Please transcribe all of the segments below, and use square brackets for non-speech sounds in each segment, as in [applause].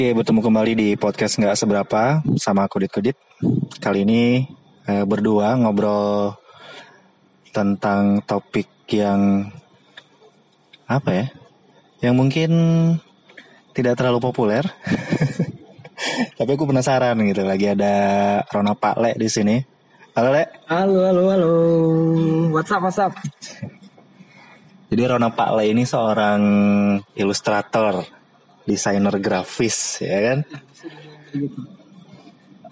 Oke, bertemu kembali di podcast nggak seberapa sama Kudit Kudit. Kali ini eh, berdua ngobrol tentang topik yang apa ya? Yang mungkin tidak terlalu populer. [laughs] Tapi aku penasaran gitu. Lagi ada Rona Pak Le di sini. Halo Le. Halo, halo, halo. What's up, what's up? Jadi Rona Pak Le ini seorang ilustrator, desainer grafis, ya kan?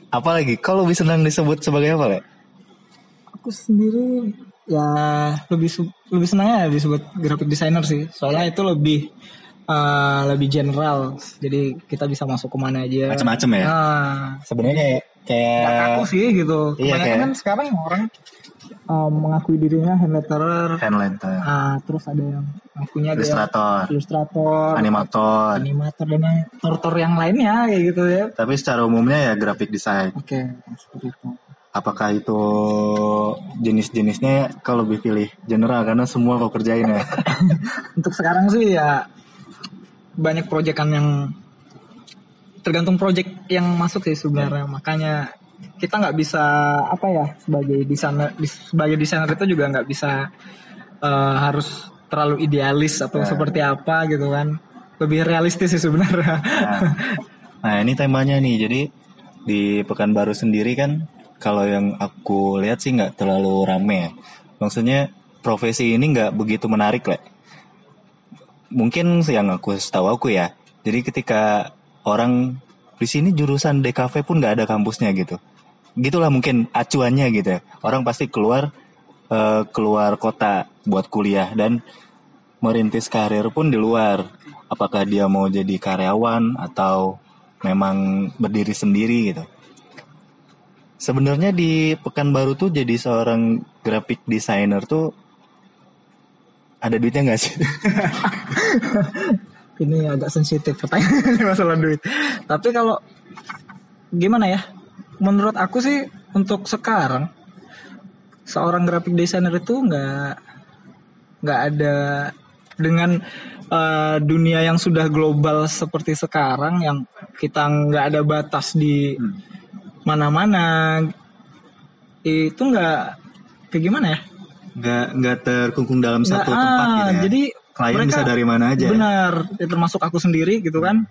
Apalagi kalau lebih senang disebut sebagai apa, Le? Aku sendiri ya lebih lebih senangnya disebut graphic designer sih. Soalnya itu lebih eh, lebih general. Jadi kita bisa masuk ke mana aja. Macem-macem ya? Nah, Sebenarnya kayak kayak sih gitu. Iya, Kebanyakan kayak- kan sekarang orang eh, mengakui dirinya hand letterer. handletter, Ah, terus ada yang ngakunya dia ilustrator, ilustrator, animator. animator dan yang tortor yang lainnya kayak gitu ya. Tapi secara umumnya ya graphic design. Oke, seperti itu. Apakah itu jenis-jenisnya kalau lebih pilih general karena semua kau kerjain ya? [laughs] Untuk sekarang sih ya banyak proyekan yang tergantung proyek yang masuk sih sebenarnya. Makanya kita nggak bisa apa ya sebagai desainer sebagai desainer itu juga nggak bisa eh, harus terlalu idealis atau Ya. seperti apa gitu kan. Lebih realistis sih sebenarnya. Nah, nah, ini temanya nih. Jadi di Pekanbaru sendiri kan kalau yang aku lihat sih nggak terlalu rame ya. Maksudnya profesi ini nggak begitu menarik lah. Mungkin yang aku setahu aku ya. Jadi ketika orang di sini jurusan DKV pun nggak ada kampusnya gitu. Gitulah mungkin acuannya gitu ya. Orang pasti keluar eh, keluar kota buat kuliah dan merintis karir pun di luar. Apakah dia mau jadi karyawan atau memang berdiri sendiri gitu. Sebenarnya di Pekanbaru tuh jadi seorang graphic designer tuh ada duitnya nggak sih? [laughs] Ini agak sensitif pertanyaan [laughs] masalah duit. Tapi kalau gimana ya? Menurut aku sih untuk sekarang seorang graphic designer itu nggak nggak ada dengan eh, dunia yang sudah global seperti sekarang yang kita nggak ada batas di mana-mana itu nggak kayak gimana ya? Nggak nggak terkungkung dalam Nggak, satu tempat ah, gitu ya. Jadi klien mereka- bisa dari mana aja. ya? Benar, ya, termasuk aku sendiri gitu kan.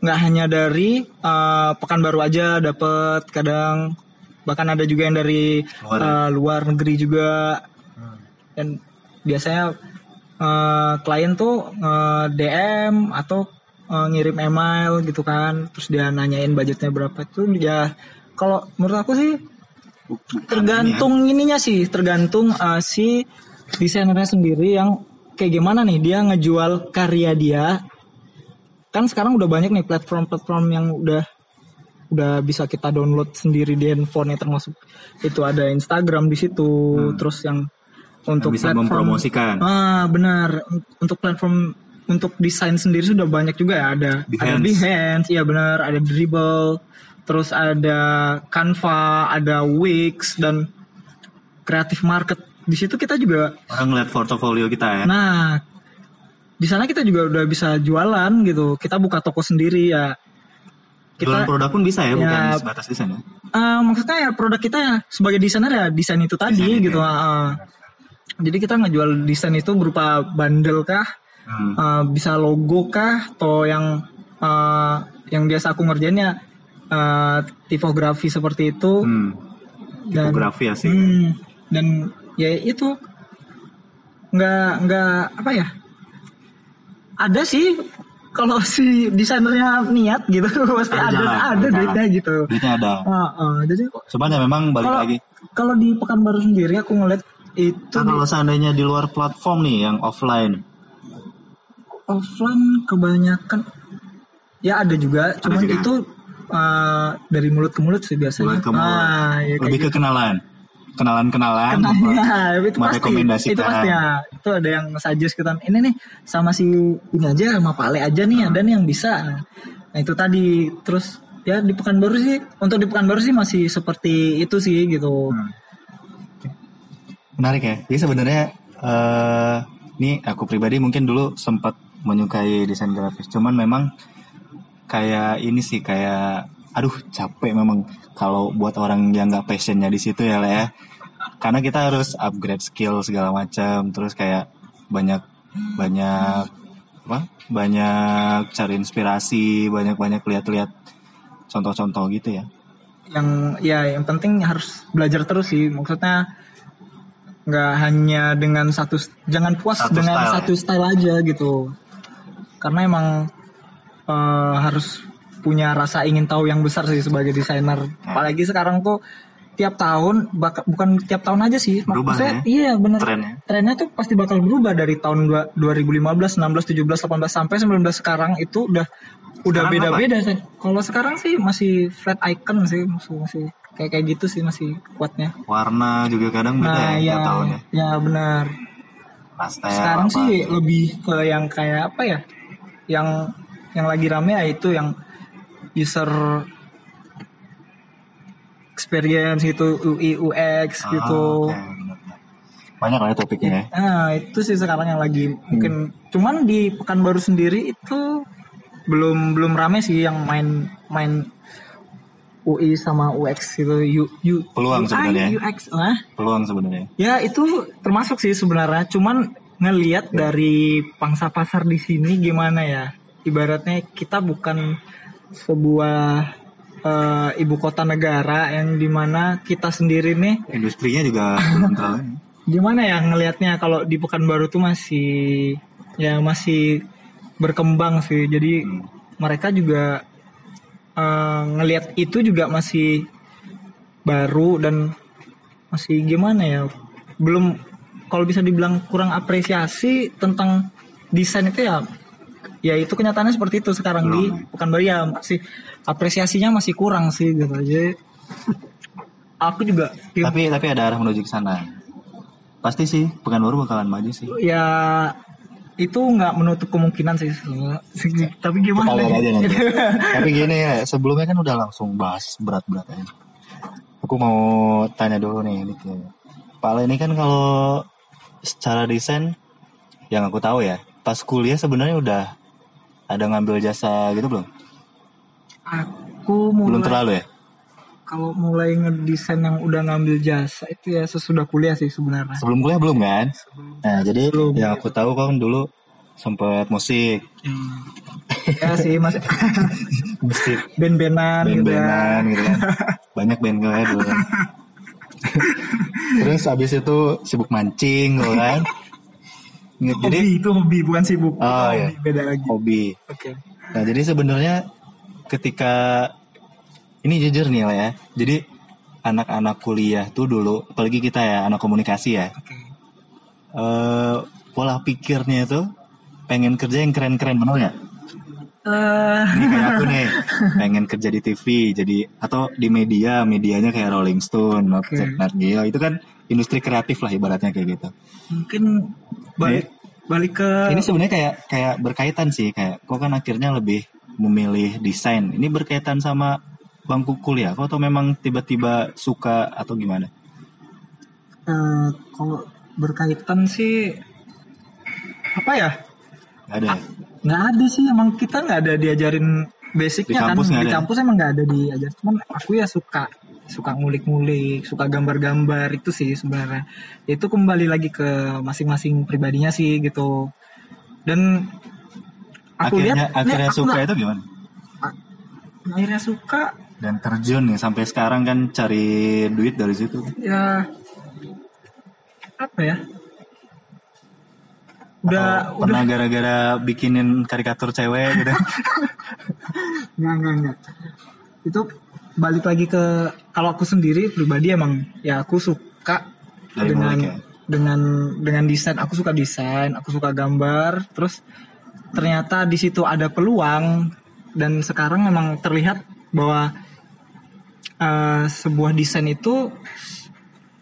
Nggak hanya dari eh, Pekanbaru aja dapat kadang bahkan ada juga yang dari Luar eh, luar negeri juga. Hmm. Dan biasanya eh, klien tuh eh, DM atau eh, ngirim email gitu kan, terus dia nanyain budgetnya berapa. Itu ya kalau menurut aku sih tergantung ininya sih. Tergantung uh, si desainernya sendiri yang kayak gimana nih. Dia ngejual karya dia. Kan sekarang udah banyak nih platform-platform yang udah udah bisa kita download sendiri di handphone ya termasuk itu ada Instagram di situ. Terus yang untuk bisa platform mempromosikan. ah benar untuk platform untuk desain sendiri sudah banyak juga ya ada ada Behance. Behance iya benar ada Dribble terus ada Canva ada Wix dan Creative Market di situ kita juga Orang ngeliat portofolio kita ya. nah di sana kita juga udah bisa jualan gitu kita buka toko sendiri ya Jualan kita produk pun bisa ya, bukan Ya. sebatas desain ya. eh, maksudnya ya produk kita ya sebagai desainer ya desain itu tadi Desain itu gitu ya. ah. Jadi kita ngejual desain itu berupa bundle kah Hmm. Eh, bisa logo kah atau yang eh, yang biasa aku ngerjainnya eh, tipografi seperti itu Hmm. dan Tipografi ya sih. hmm, dan ya itu nggak nggak apa ya ada sih kalau si desainernya niat gitu [laughs] pasti Ada ada duitnya gitu Duitnya ada. Ah, ah, jadi Cuman ya memang balik kalau lagi. kalau di Pekanbaru sendiri aku ngeliat itu Nah, kalau seandainya di luar platform nih yang offline, offline kebanyakan ya ada juga cuman juga. itu uh, dari mulut ke mulut sih biasanya Mulut ke mulut. Ah, ya, lebih ke kayak kenalan, kenalan-kenalan. gitu. [laughs] ya, itu pasti itu pasti ya itu ada yang suggest kita ini nih sama si ini aja sama Pak Ale aja nih ada nih yang bisa nah itu tadi terus ya di Pekanbaru sih untuk di Pekanbaru sih masih seperti itu sih gitu Hmm. Menarik ya. Jadi sebenarnya eh ini aku pribadi mungkin dulu sempat menyukai desain grafis. Cuman memang kayak ini sih kayak aduh capek memang kalau buat orang yang nggak passionnya di situ ya lah ya karena kita harus upgrade skill segala macam terus kayak banyak banyak apa banyak cari inspirasi banyak banyak lihat-lihat contoh-contoh gitu ya yang ya yang penting harus belajar terus sih maksudnya nggak hanya dengan satu jangan puas Satu dengan style, satu style aja gitu. Karena emang eh, harus punya rasa ingin tahu yang besar sih sebagai desainer. Apalagi sekarang tuh tiap tahun bak- bukan tiap tahun aja sih Berubah Maksudnya, ya? iya bener. Trennya. trennya tuh pasti bakal berubah dari tahun dua- 2015 16 17 18 sampai 19 sekarang itu udah udah beda-beda sih kalau sekarang sih masih flat icon sih masih masih kayak kayak gitu sih masih kuatnya. Warna juga kadang beda nah ya ya tiap tahun ya benar. Pastel sekarang apa. sih lebih ke yang kayak apa ya? Yang yang lagi rame ya itu yang user experience gitu UI UX Ah, gitu. benar-benar. banyak lah ya topiknya ya. Nah, itu sih sekarang yang lagi mungkin cuman di Pekanbaru sendiri itu belum belum rame sih yang main main UI sama UX gitu. U, U, Peluang UI, sebenarnya. UX, ah. peluang sebenarnya Ya itu termasuk sih sebenarnya. Cuman ngelihat dari pangsa pasar di sini gimana ya? Ibaratnya kita bukan sebuah eh, ibu kota negara yang di mana kita sendiri nih [laughs] industrinya juga belum gimana ya ngelihatnya kalau di Pekanbaru tuh masih ya masih berkembang sih jadi Hmm. mereka juga eh, ngelihat itu juga masih baru dan masih gimana ya? Belum kalau bisa dibilang kurang apresiasi tentang desain itu ya ya itu kenyataannya seperti itu sekarang di Pekanbaru. Ya masih apresiasinya masih kurang sih gitu aja. Aku juga tapi tapi ada arah menuju ke sana. Pasti sih Pekanbaru bakalan maju sih. Ya itu nggak menutup kemungkinan sih tapi gimana Kita aja nanti. [laughs] Tapi gini ya, sebelumnya kan udah langsung bahas berat-berat aja. Aku mau tanya dulu nih, Dik, ya. Pak Ale ini kan kalau secara desain, yang aku tahu ya, pas kuliah sebenarnya udah ada ngambil jasa gitu belum? aku Belum mulai terlalu ya? Kalau mulai ngedesain yang udah ngambil jasa itu ya sesudah kuliah sih sebenarnya Sebelum kuliah belum kan? Nah, jadi Belum. yang aku tahu kan dulu sempat musik, Hmm. ya sih mas musik band-bandan gitu ya band-bandan gitu kan. Banyak band gue dulu. kan. Terus abis itu sibuk mancing gitu kan. Jadi hobi itu hobi bukan sibuk Oh, iya. hobi, beda lagi hobi. oke Nah, jadi sebenarnya ketika ini jujur nih lah ya. Jadi anak-anak kuliah tuh dulu, apalagi kita ya anak komunikasi ya. oke eh pola pikirnya itu pengen kerja yang keren-keren bener nggak? Eh, Ini kayak aku nih, [laughs] pengen kerja di TV, jadi atau di media, medianya kayak Rolling Stone, Oke. Nat Geo, itu kan industri kreatif lah ibaratnya kayak gitu. mungkin balik balik ke Ini sebenarnya kayak kayak berkaitan sih, kayak kok kan akhirnya lebih memilih desain. Ini berkaitan sama bangku kuliah, kok atau memang tiba-tiba suka atau gimana? eh, kalau berkaitan sih apa ya Gak ada. ya? nggak ada sih emang kita nggak ada diajarin basicnya Di kan kampus nggak di kampus emang nggak ada diajar cuman aku ya suka suka ngulik-ngulik suka gambar-gambar itu sih sebenarnya itu kembali lagi ke masing-masing pribadinya sih gitu dan aku akhirnya lihat akhirnya nih, aku suka nggak- itu gimana? akhirnya suka Dan terjun nih sampai sekarang kan cari duit dari situ. ya apa ya udah Atau udah pernah gara-gara bikinin karikatur cewek gitu. [laughs] Nggak, nggak, nggak. Itu balik lagi ke kalau aku sendiri pribadi emang ya aku suka Dari dengan ya? dengan dengan desain. Aku suka desain, aku suka gambar. Terus ternyata di situ ada peluang dan sekarang memang terlihat bahwa eh, sebuah desain itu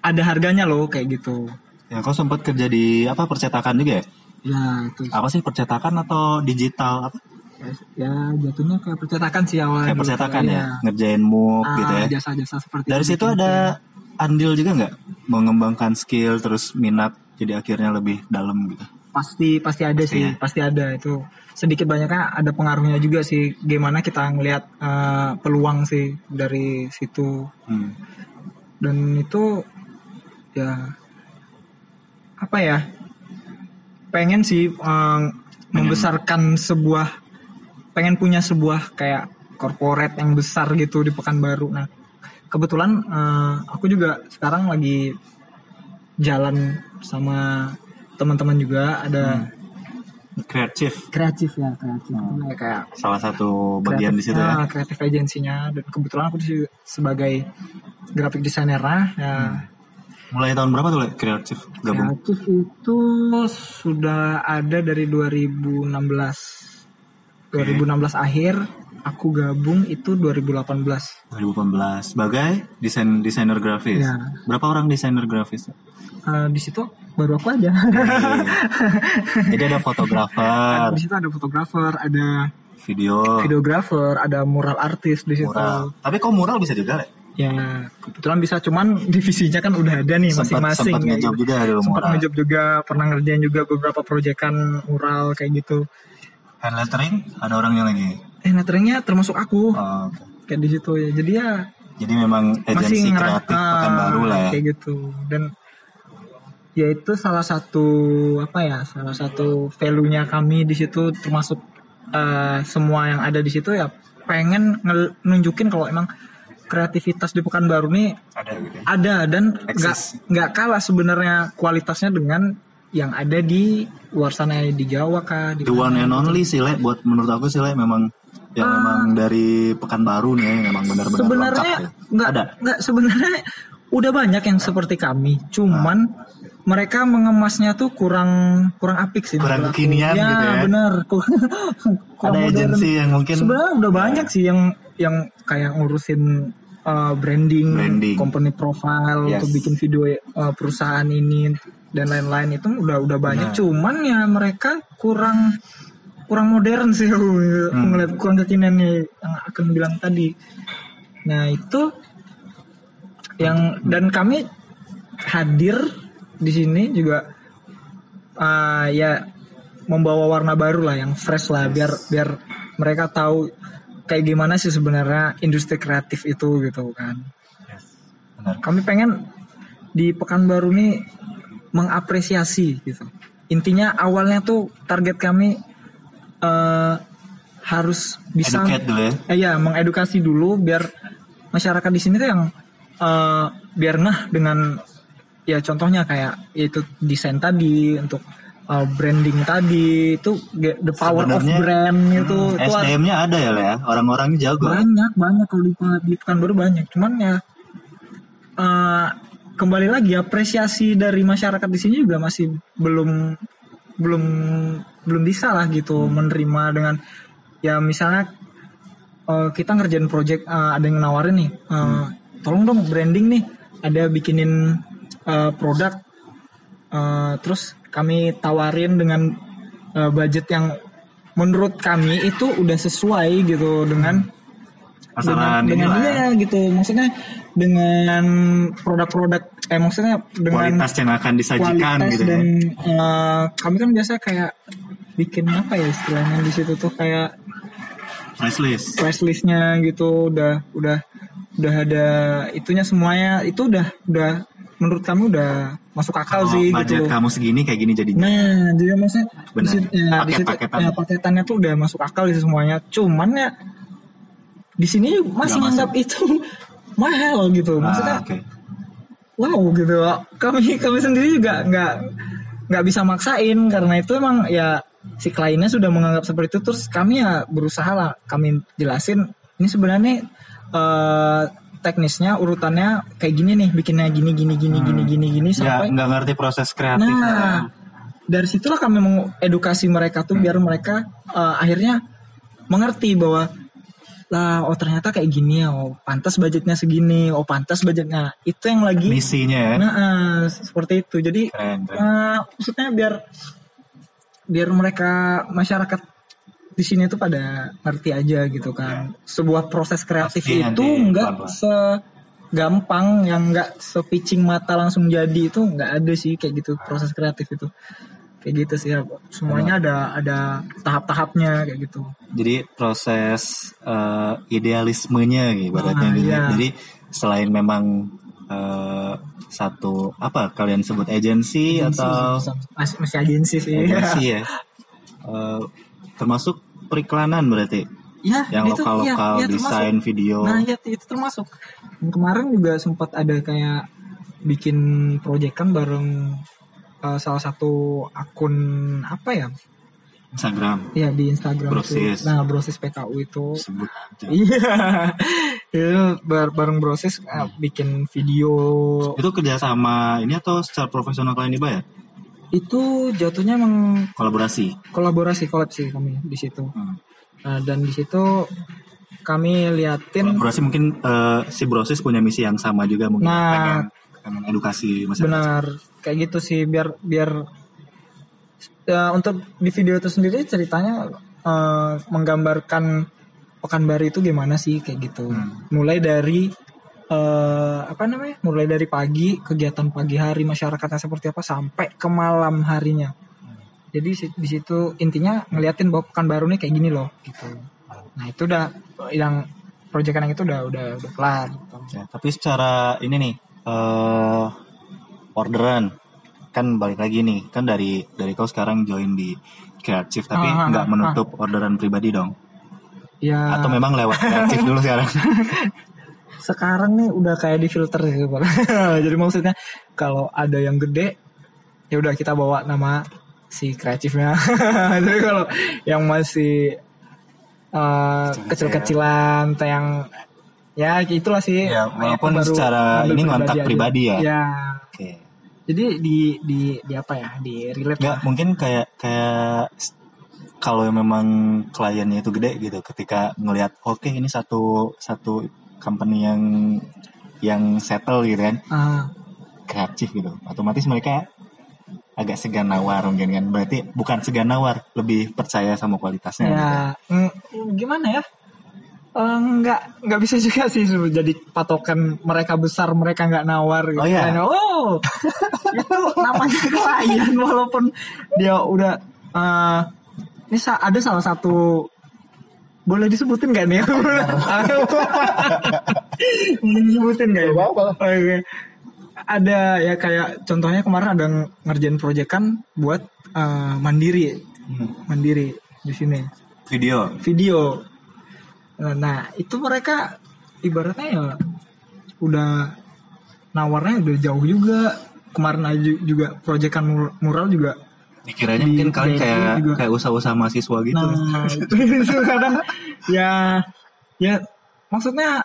ada harganya loh kayak gitu. Ya kau sempat kerja di apa percetakan juga ya? Ya itu Apa sih percetakan atau digital apa? ya jatuhnya kayak percetakan sih awalnya. Kayak percetakan ya, Iya. ngerjain muk Ah, gitu ya. Jasa-jasa seperti Dari itu. situ ada andil juga nggak mengembangkan skill terus minat jadi akhirnya lebih dalam gitu. Pasti pasti ada Pasti sih ya. pasti ada itu sedikit banyaknya ada pengaruhnya juga sih gimana kita ngelihat eh, peluang sih dari situ Hmm. dan itu ya apa ya pengen sih eh, membesarkan sebuah pengen punya sebuah kayak corporate yang besar gitu di Pekanbaru nah kebetulan eh, aku juga sekarang lagi jalan sama teman-teman juga ada Kreatif. kreatif ya kreatif. Nah, kayak Salah satu bagian di situ ya. nah, kreatif agensinya. Dan kebetulan aku di- sebagai graphic designer ya. Hmm. Mulai tahun berapa tuh Le, kreatif gabung? kreatif itu sudah ada dari 2016 2016 akhir aku gabung itu 2018 2018 sebagai desain desainer grafis. Ya. Berapa orang desainer grafis? Eh, di situ baru aku aja Jadi ada [laughs] fotografer, di situ ada fotografer ada video, videografer ada mural artis di situ mural. Tapi kok mural bisa juga Le? ya kebetulan bisa cuman divisinya kan udah ada nih Sempat masing-masing sempat ya, ngejob gitu. juga dulu sempat mural. ngejob juga pernah ngerjain juga beberapa proyekan mural kayak gitu Hand lettering ada orangnya lagi. eh letteringnya termasuk aku Oh, oke. kayak di situ ya jadi ya Jadi memang agensi kreatif ah, Pekanbaru lah ya. kayak gitu dan ya itu salah satu apa ya salah satu value nya kami di situ termasuk eh, semua yang ada di situ ya pengen nunjukin kalau emang kreativitas di Pekanbaru nih Ada gitu. ya. ada dan nggak nggak kalah sebenarnya kualitasnya dengan yang ada di luar sana di Jawa kah di The one and gitu. only sih Le, buat menurut aku sih Le memang yang memang dari Pekanbaru nih ya, yang memang benar-benar lengkap sebenarnya ya. nggak Ada. nggak sebenarnya udah banyak yang seperti kami cuman mereka mengemasnya tuh kurang kurang apik sih Kurang kekinian ya, gitu ya. [laughs] kurang Ada agensi yang mungkin sebenarnya udah banyak sih yang yang kayak ngurusin uh, branding, Branding. company profile Yes. untuk bikin video uh, perusahaan ini dan lain-lain itu udah udah banyak Nah. cuman ya mereka kurang kurang modern sih aku Hmm. ngeliat kurang kekinian yang akan bilang tadi nah itu yang dan kami hadir di sini juga uh, ya membawa warna baru lah yang fresh lah biar biar mereka tahu kayak gimana sih sebenarnya industri kreatif itu gitu kan Benar. kami pengen di Pekanbaru nih mengapresiasi gitu intinya awalnya tuh target kami eh, harus bisa Educate dulu ya. eh, ya mengedukasi dulu biar masyarakat di sini tuh yang eh, biar ngeh dengan ya contohnya kayak yaitu desain tadi untuk eh, branding tadi itu the power Sebenarnya, of brand itu Hmm, itu SDM-nya ada ya ya. Orang-orangnya jago. banyak banyak kalau di, di Pekanbaru banyak cuman ya eh, kembali lagi apresiasi dari masyarakat di sini juga masih belum belum belum bisa lah gitu menerima dengan ya misalnya eh, kita ngerjain project eh, ada yang nawarin nih eh, tolong dong branding nih ada bikinin eh, produk eh, terus kami tawarin dengan eh, budget yang menurut kami itu udah sesuai gitu dengan Pasaran dengan, dengan inilah ya. gitu. Maksudnya dengan produk-produk eh maksudnya dengan Kualitas yang akan disajikan kualitas gitu dan ya. eh, kami kan biasa kayak bikin apa ya istilahnya di situ tuh kayak Price list. price listnya gitu udah udah udah ada itunya semuanya itu udah udah menurut kami udah masuk akal Kalau sih budget gitu kamu segini kayak gini jadinya. Nah, jadi maksudnya di Benar. situ, ya, di situ Paket-paketan. ya, paketannya tuh udah masuk akal sih semuanya. Cuman ya di sini masih nganggap itu mahal gitu. Maksudnya Ah, oke. wow gitu. Kami kami sendiri juga nggak nggak bisa maksain karena itu emang ya si kliennya sudah menganggap seperti itu terus kami ya berusaha lah kami jelasin ini sebenarnya eh, teknisnya urutannya kayak gini nih bikinnya gini gini gini gini gini gini Ya sampai nggak ngerti proses kreatif. Nah, dari situlah kami mengedukasi mereka tuh biar mereka eh, akhirnya mengerti bahwa lah oh ternyata kayak gini ya, oh pantas budgetnya segini, oh pantas budgetnya itu yang lagi. Misinya ya. Nah, eh, seperti itu. Jadi Keren, keren. eh, maksudnya biar biar mereka masyarakat di sini tuh pada ngerti aja gitu kan. Sebuah proses kreatif Pasti itu nggak pelan-pelan. segampang yang nggak sepicing mata langsung jadi itu nggak ada sih kayak gitu proses kreatif itu. Kayak gitu sih semuanya ada ada tahap-tahapnya kayak gitu Jadi proses eh, idealismenya gitu ibaratnya Ah, gitu. iya. Jadi selain memang eh, satu apa kalian sebut agensi atau masih masih agensi sih agensi [laughs] ya. Eh, termasuk periklanan berarti ya yang itu, lokal lokal iya, termasuk. desain video. Nah, ya itu termasuk. Kemarin juga sempat ada kayak bikin proyekan bareng uh, salah satu akun apa ya? Instagram Ya di Instagram Brosis. itu. Nah, Brosis PKU itu. sebut. Iya. [laughs] itu bar- bareng Brosis uh, bikin video Itu kerjasama ini atau secara profesional kalian dibayar? itu jatuhnya emang Kolaborasi. kolaborasi kolab sih kami di situ. Hmm. Nah, dan di situ kami liatin Kolaborasi mungkin eh, si Brosis punya misi yang sama juga mungkin Nah. pengen, pengen edukasi masyarakat. benar kayak gitu sih biar biar ya, untuk di video itu sendiri ceritanya eh, menggambarkan Pekanbaru itu gimana sih kayak gitu Hmm. mulai dari eh, apa namanya mulai dari pagi kegiatan pagi hari masyarakatnya seperti apa sampai ke malam harinya jadi si- di situ intinya ngeliatin bahwa Pekanbaru nih kayak gini loh gitu nah itu udah yang proyekan yang itu udah udah udah kelar gitu. Ya, tapi secara ini nih eh orderan. Kan balik lagi nih kan dari dari kau sekarang join di kreatif tapi Ah, ah, nggak ah, menutup orderan pribadi dong? Ya. Atau memang lewat kreatif dulu sekarang? [laughs] Sekarang nih udah kayak di filter gitu Pak. [laughs] jadi maksudnya kalau ada yang gede ya udah kita bawa nama si kreatifnya [laughs] tapi kalau yang masih eh, kecil-kecilan atau yang ya itulah sih. Ya, walaupun secara ini ngontak aja. pribadi ya. ya. Oke jadi di di di apa ya? Di relate nggak lah. mungkin kayak kayak kalau memang kliennya itu gede gitu ketika ngelihat oke ini satu satu company yang yang settle gitu kan Ah, kreatif gitu. Otomatis mereka agak segan nawar mungkin kan. Berarti bukan segan nawar lebih percaya sama kualitasnya gitu. ya mm, gimana ya Eh, nggak nggak bisa juga sih jadi patokan mereka besar mereka nggak nawar gitu. Oh, iya? Oh! [laughs] Itu namanya klien walaupun dia udah eh, ini ada salah satu boleh disebutin gak nih? [laughs] Boleh disebutin gak ya? Oke. ada ya kayak contohnya kemarin ada ngerjain proyekan buat eh, mandiri. Hmm. mandiri di sini. Video? Video. Nah, itu mereka ibaratnya ya udah nawarnya udah jauh juga. Kemarin aja juga proyekan mur- mural juga. dikiranya Di mungkin kalian kayak juga. kayak usaha-usaha mahasiswa gitu Nah, itu, [laughs] itu kadang ya ya maksudnya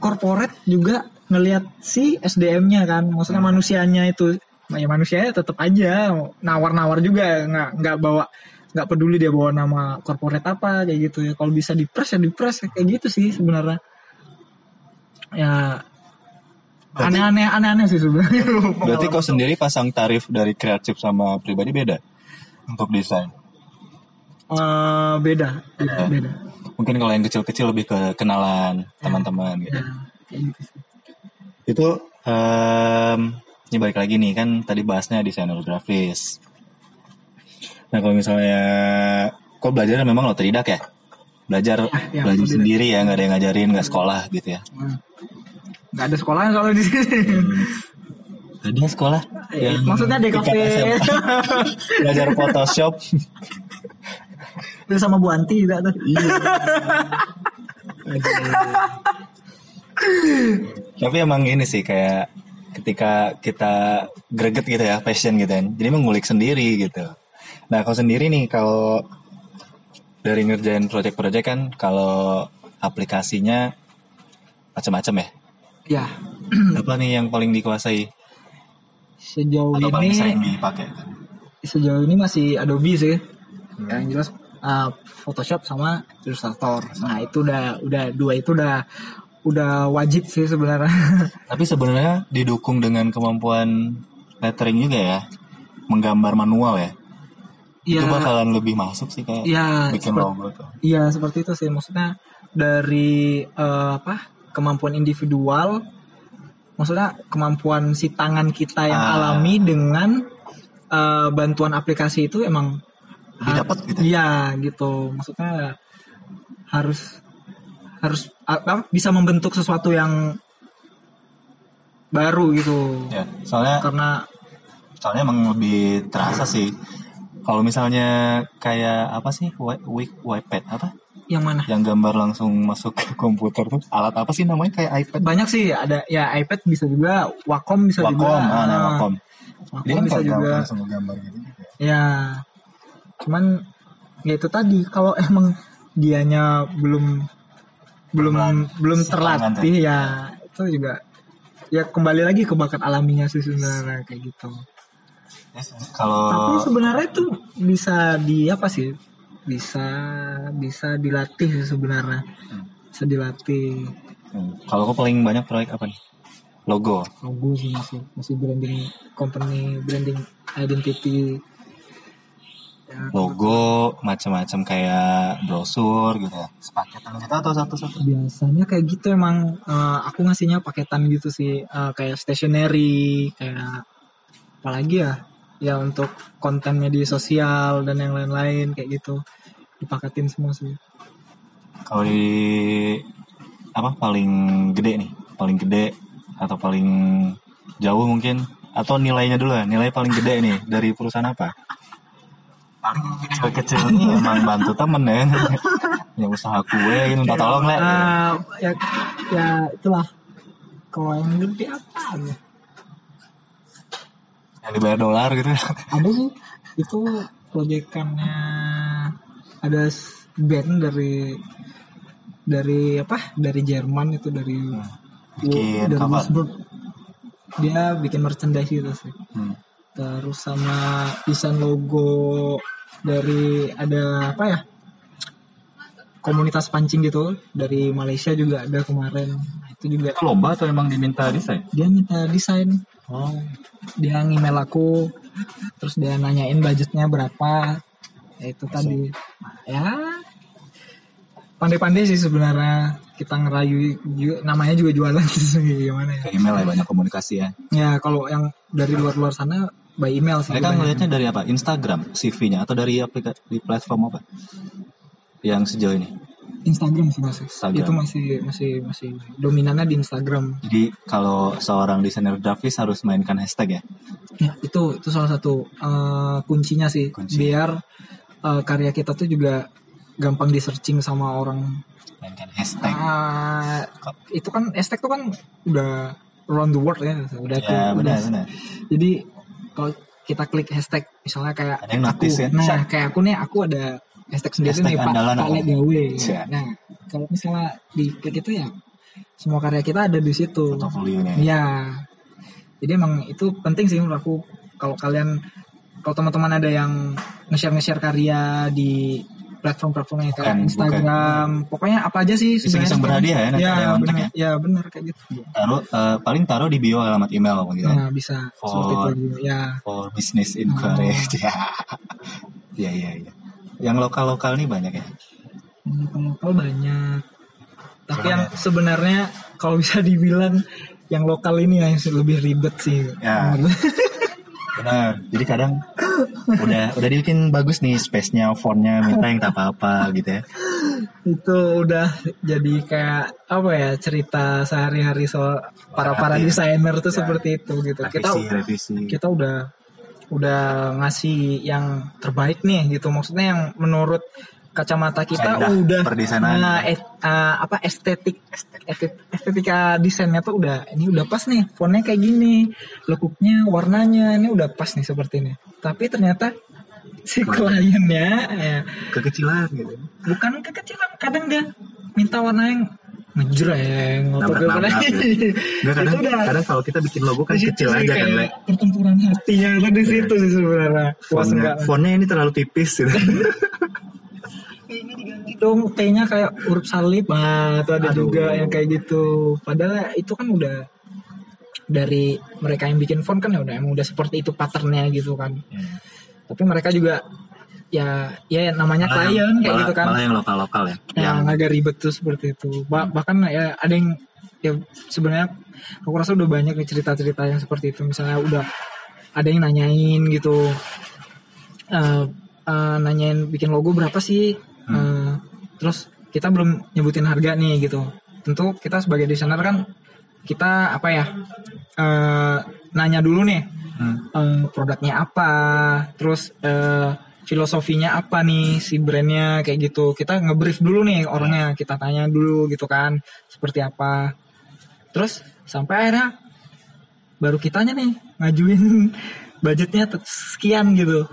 corporate juga ngelihat si SDM-nya kan, maksudnya manusianya itu ya manusianya tetap aja nawar-nawar juga nggak nggak bawa nggak peduli dia bawa nama corporate apa kayak gitu ya. Kalau bisa di press ya di press kayak gitu sih sebenarnya. Ya aneh-aneh aneh-aneh sih sebenarnya. [laughs] Berarti kau sendiri pasang tarif dari kreatif sama pribadi beda untuk desain? Eh, beda beda, beda. mungkin kalau yang kecil-kecil lebih ke kenalan teman-teman gitu. Ya, gitu sih. itu em, ini balik lagi nih kan tadi bahasnya desainer grafis nah kalau misalnya kok belajar memang otodidak ya? Belajar ya, belajar otodidak. sendiri ya nggak ada yang ngajarin nggak sekolah gitu ya? Hmm. nggak ada sekolahnya kalau di sini. Ada sekolah? Eh, maksudnya di kafe. [laughs] Belajar Photoshop. Itu sama Bu Anti juga tuh. Tapi emang ini sih kayak ketika kita greget gitu ya passion gitu kan. Jadi mengulik sendiri gitu nah kalau sendiri nih kalau dari ngerjain project-project kan kalau aplikasinya macam-macam ya? Ya. [clears throat] Apa nih yang paling dikuasai? Sejauh atau paling sering ini dipakai sejauh ini masih Adobe sih. Yang jelas uh, Photoshop sama Illustrator. Nah itu udah udah dua itu udah udah wajib sih sebenarnya. [laughs] Tapi sebenarnya didukung dengan kemampuan lettering juga ya? Menggambar manual ya itu Iya. bakalan lebih masuk sih kayak Iya, bikin seperti- logo tuh Iya seperti itu sih maksudnya dari eh, apa kemampuan individual, maksudnya kemampuan si tangan kita yang Ah. alami dengan eh, bantuan aplikasi itu emang Didapat gitu. Iya gitu. Maksudnya harus harus apa bisa membentuk sesuatu yang baru gitu. Ya, soalnya Karena soalnya emang lebih terasa sih. Kalau misalnya kayak apa sih, wi wi- iPad apa? yang mana? Yang gambar langsung masuk ke komputer tuh. Alat apa sih namanya kayak iPad? Banyak sih ada ya iPad bisa juga, Wacom bisa Wacom, juga. ah, nah, Ah, Wacom. Wacom Dia kan bisa juga. langsung gambar gitu. Ya. Cuman ya itu tadi kalau [laughs] emang dianya belum belum belum terlatih ya itu juga ya kembali lagi ke bakat alaminya sih sebenarnya kayak gitu. Kalau Tapi sebenarnya itu bisa di apa sih? Bisa bisa dilatih sih sebenarnya. Bisa dilatih. Hmm, kalau kau paling banyak proyek apa nih? Logo. Logo sih masih masih branding company, branding identity. Ya, Logo macam-macam kayak brosur gitu ya. Sepaketan gitu atau satu-satu? biasanya kayak gitu emang eh, aku ngasihnya paketan gitu sih Eh, kayak stationery kayak apalagi ya ya untuk konten media sosial dan yang lain-lain kayak gitu dipaketin semua sih Kalau di apa paling gede nih? Paling gede atau paling jauh mungkin? Atau nilainya dulu ya? Nilai paling gede nih dari perusahaan apa? Paling kecil-kecil nih emang bantu temen ya. [laughs] yang usaha kue gitu minta tolong lah. Eh, ya ya itulah kalau yang gede apa ya Yang dibayar dolar gitu. ada sih itu proyekannya ada band dari dari apa dari Jerman itu dari Bikin dari cover. Wolfsburg. dia bikin merchandise gitu sih Hmm. terus sama desain logo dari ada apa ya komunitas pancing gitu dari Malaysia juga ada kemarin itu juga Itu lomba atau emang diminta desain? dia minta desain Oh. dia ngemail aku terus dia nanyain budgetnya berapa ya itu tadi ya pandai-pandai sih sebenarnya kita ngerayu juga, namanya juga jualan sih [laughs] gimana ya Ke email ya banyak komunikasi ya. ya kalau yang dari luar-luar sana by email sih Mereka ngelihatnya dari apa? Instagram CV-nya atau dari aplikasi di platform apa? Yang sejauh ini. Instagram sih masih Instagram. itu masih masih masih dominannya di Instagram Jadi kalau seorang desainer grafis harus mainkan hashtag ya. ya itu itu salah satu eh, kuncinya sih Kunci. biar eh, karya kita tuh juga gampang di searching sama orang Mainkan hashtag. Ah, itu kan hashtag tuh kan udah around the world ya udah tuh ya benar udah- benar. jadi kalau kita klik hashtag misalnya kayak Ada yang aku kan? nah kayak aku nih aku ada hashtag sendiri Hashtag nih pak andalan Pak apa? Lek gawe Siap. nah kalau misalnya di klik itu ya semua karya kita ada di situ Portofolionya. Iya. Jadi emang itu penting sih menurut aku kalau kalian kalau teman-teman ada yang nge-share nge-share karya di platform-platform yang kayak Bukan, Instagram, pokoknya apa aja sih Iseng-iseng berhadiah ya, nanti ya, ada kontak bener, ya bener kayak gitu. Taruh eh, paling taruh di bio alamat email gitu. Nah, bisa For- seperti itu juga. Ya, For business inquiry. Ya. [laughs] Iya iya iya. Yang lokal-lokal nih banyak ya. yang lokal banyak. Tapi Gimana yang itu? sebenarnya kalau bisa dibilang yang lokal ini yang lebih ribet sih. Ya. Benar. Jadi kadang udah udah dibikin bagus nih space-nya, font-nya, minta yang tak apa-apa gitu ya. itu udah jadi kayak apa ya cerita sehari-hari soal para para desainer tuh Ya. seperti itu gitu kita Revisi, revisi. kita udah udah ngasih yang terbaik nih gitu maksudnya yang menurut kacamata kita Kaidah udah perdesainan. nah, et- ah, apa estetik estetik- estetika desainnya tuh udah ini udah pas nih fontnya kayak gini lekuknya warnanya ini udah pas nih seperti ini tapi ternyata si kliennya ya, Kekecilan gitu. bukan kekecilan kadang dia minta warna yang ngejreng atau Nabrak-nabrak gimana? gitu. Nggak, [laughs] kadang, udah- kadang kalau kita bikin logo kan kecil aja kan, kayak Le. pertempuran hatinya kan di situ sih sebenarnya. Fontnya, enggak. fontnya ini terlalu tipis gitu. [laughs] ini diganti dong. T-nya kayak huruf salib nah itu ada Aduh. juga yang kayak gitu. Padahal itu kan udah dari mereka yang bikin font kan ya udah emang udah seperti itu patternnya gitu kan. Tapi mereka juga ya ya namanya Malah klien yang- kayak malah- gitu kan. Malah yang lokal-lokal ya. yang agak ribet tuh seperti itu. Ba- bahkan ya ada yang ya sebenarnya aku rasa udah banyak nih cerita-cerita yang seperti itu. Misalnya udah ada yang nanyain gitu Eh, eh, nanyain bikin logo berapa sih? Eh, terus kita belum nyebutin harga nih gitu. Tentu kita sebagai desainer kan kita apa ya eh, nanya dulu nih Hmm. eh, produknya apa, terus eh, filosofinya apa nih si brandnya kayak gitu. Kita ngebrief dulu nih orangnya, kita tanya dulu gitu kan, seperti apa. Terus sampai akhirnya baru kitanya nih ngajuin [laughs] budgetnya sekian gitu.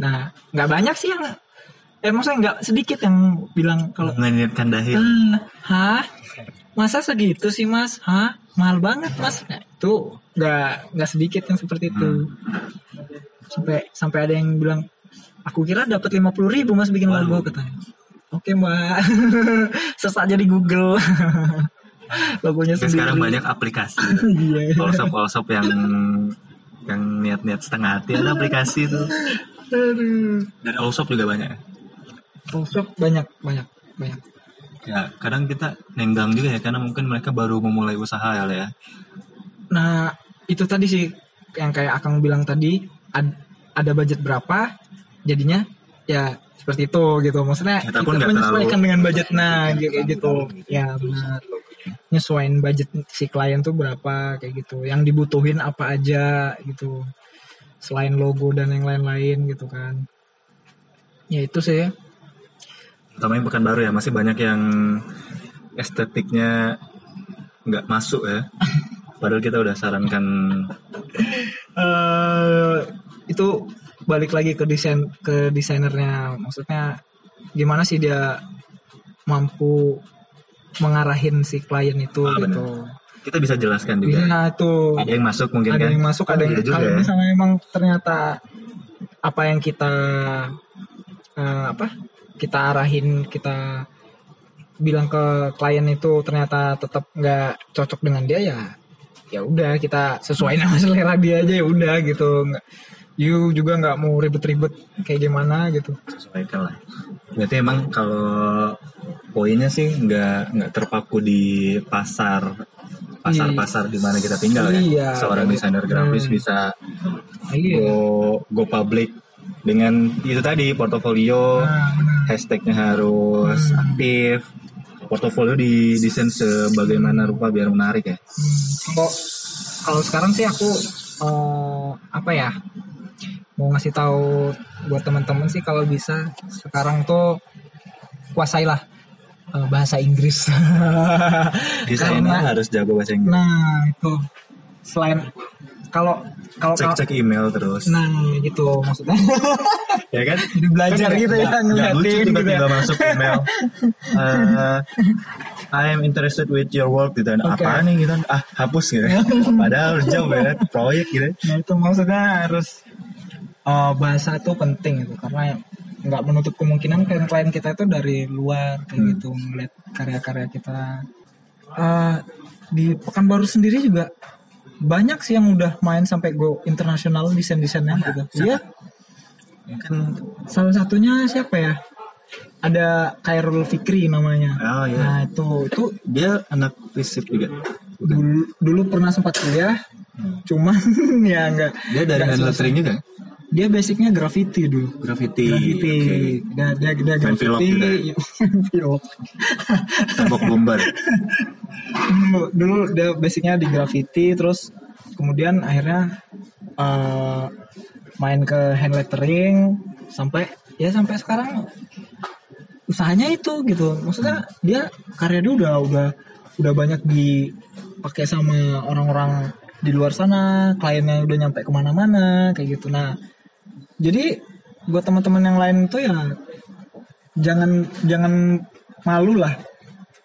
Nah, nggak banyak sih yang, eh maksudnya nggak sedikit yang bilang kalau Mengingatkan dahil. Hmm, hah? Masa segitu sih mas? Hah? Mahal banget mas? Nah, itu nggak nggak sedikit yang seperti itu. Sampai sampai ada yang bilang, aku kira dapat lima puluh ribu mas bikin logo katanya. Oke mbak, [laughs] search aja di Google. [laughs] Logonya sendiri. sekarang banyak aplikasi. [laughs] Iya. All-shop yang yang niat-niat setengah hati ada aplikasi itu. Aduh. Dan all-shop juga banyak. ya. Photoshop banyak banyak banyak. Ya, kadang kita nenggang juga ya karena mungkin mereka baru memulai usaha ya, ya. Nah, itu tadi sih yang kayak Akang bilang tadi ad- ada budget berapa, jadinya ya seperti itu gitu. Maksudnya Kita kita, pun nggak menyesuaikan terlalu- dengan budget nah kayak gitu. Ya benar. Nyesuaiin budget si klien tuh berapa kayak gitu. Yang dibutuhin apa aja gitu. Selain logo dan yang lain-lain gitu kan. Ya itu sih. Utamanya bukan baru ya, masih banyak yang estetiknya nggak masuk ya. [laughs] Padahal kita udah sarankan eh itu balik lagi ke desain ke desainernya maksudnya gimana sih dia mampu mengarahin si klien itu Ah, gitu kita bisa jelaskan juga. Iya itu Ada yang masuk mungkin ada kan? yang masuk ada yang Iya juga kalau ya. misalnya emang ternyata apa yang kita eh, apa kita arahin kita bilang ke klien itu ternyata tetap nggak cocok dengan dia ya ya udah kita sesuaiin [laughs] sama selera dia aja ya udah gitu nggak you juga nggak mau ribet-ribet kayak gimana gitu sesuaikan lah. Berarti emang kalau poinnya sih nggak nggak terpaku di pasar pasar-pasar di mana kita tinggal Iya, ya. Seorang betul. desainer grafis Hmm. bisa iya go go public dengan itu tadi portofolio, Nah, hashtagnya harus aktif, portofolio didesain sebagaimana rupa biar menarik ya. Hmm, kalau kalau sekarang sih aku eh, apa ya mau ngasih tahu buat teman-teman sih kalau bisa sekarang tuh kuasailah eh, bahasa Inggris. [laughs] Desainer Karena- harus jago bahasa Inggris. nah itu selain kalau kalau Cek cek email terus. nah gitu maksudnya [laughs] ya kan? jadi belajar Kan gitu ya nggak lucu ngeliatin gitu tiba-tiba ya. masuk email. [laughs] Eh, I am interested with your work gitu. Oke. Apa nih gitu? Ah hapus gitu. Padahal job ya, proyek gitu. Nah itu maksudnya harus eh, bahasa itu penting itu karena nggak menutup kemungkinan klien-klien kita itu dari luar kayak Hmm. gitu ngeliat karya-karya kita. Eh, di Pekanbaru sendiri juga banyak sih yang udah main sampai go internasional desain-desainnya gitu. Iya, Mungkin salah satunya siapa ya? Ada Khairul Fikri namanya. oh ya. Nah itu itu Dia anak fisip juga. dulu dulu pernah sempat kuliah, cuman [laughs] ya enggak. Dia dari Nggak hand selesai. lettering juga. Dia basicnya graffiti dulu. Graffiti. Graffiti. Oke. Dia dia, dia graffiti. Iya, [laughs] vlog. Tembok bombar. dulu, dulu dia basicnya di graffiti terus kemudian akhirnya eh, main ke hand lettering sampai ya sampai sekarang usahanya itu gitu maksudnya dia karya dia udah udah udah banyak dipakai sama orang-orang di luar sana kliennya udah nyampe ke mana-mana kayak gitu nah jadi buat teman-teman yang lain tuh ya jangan jangan malu lah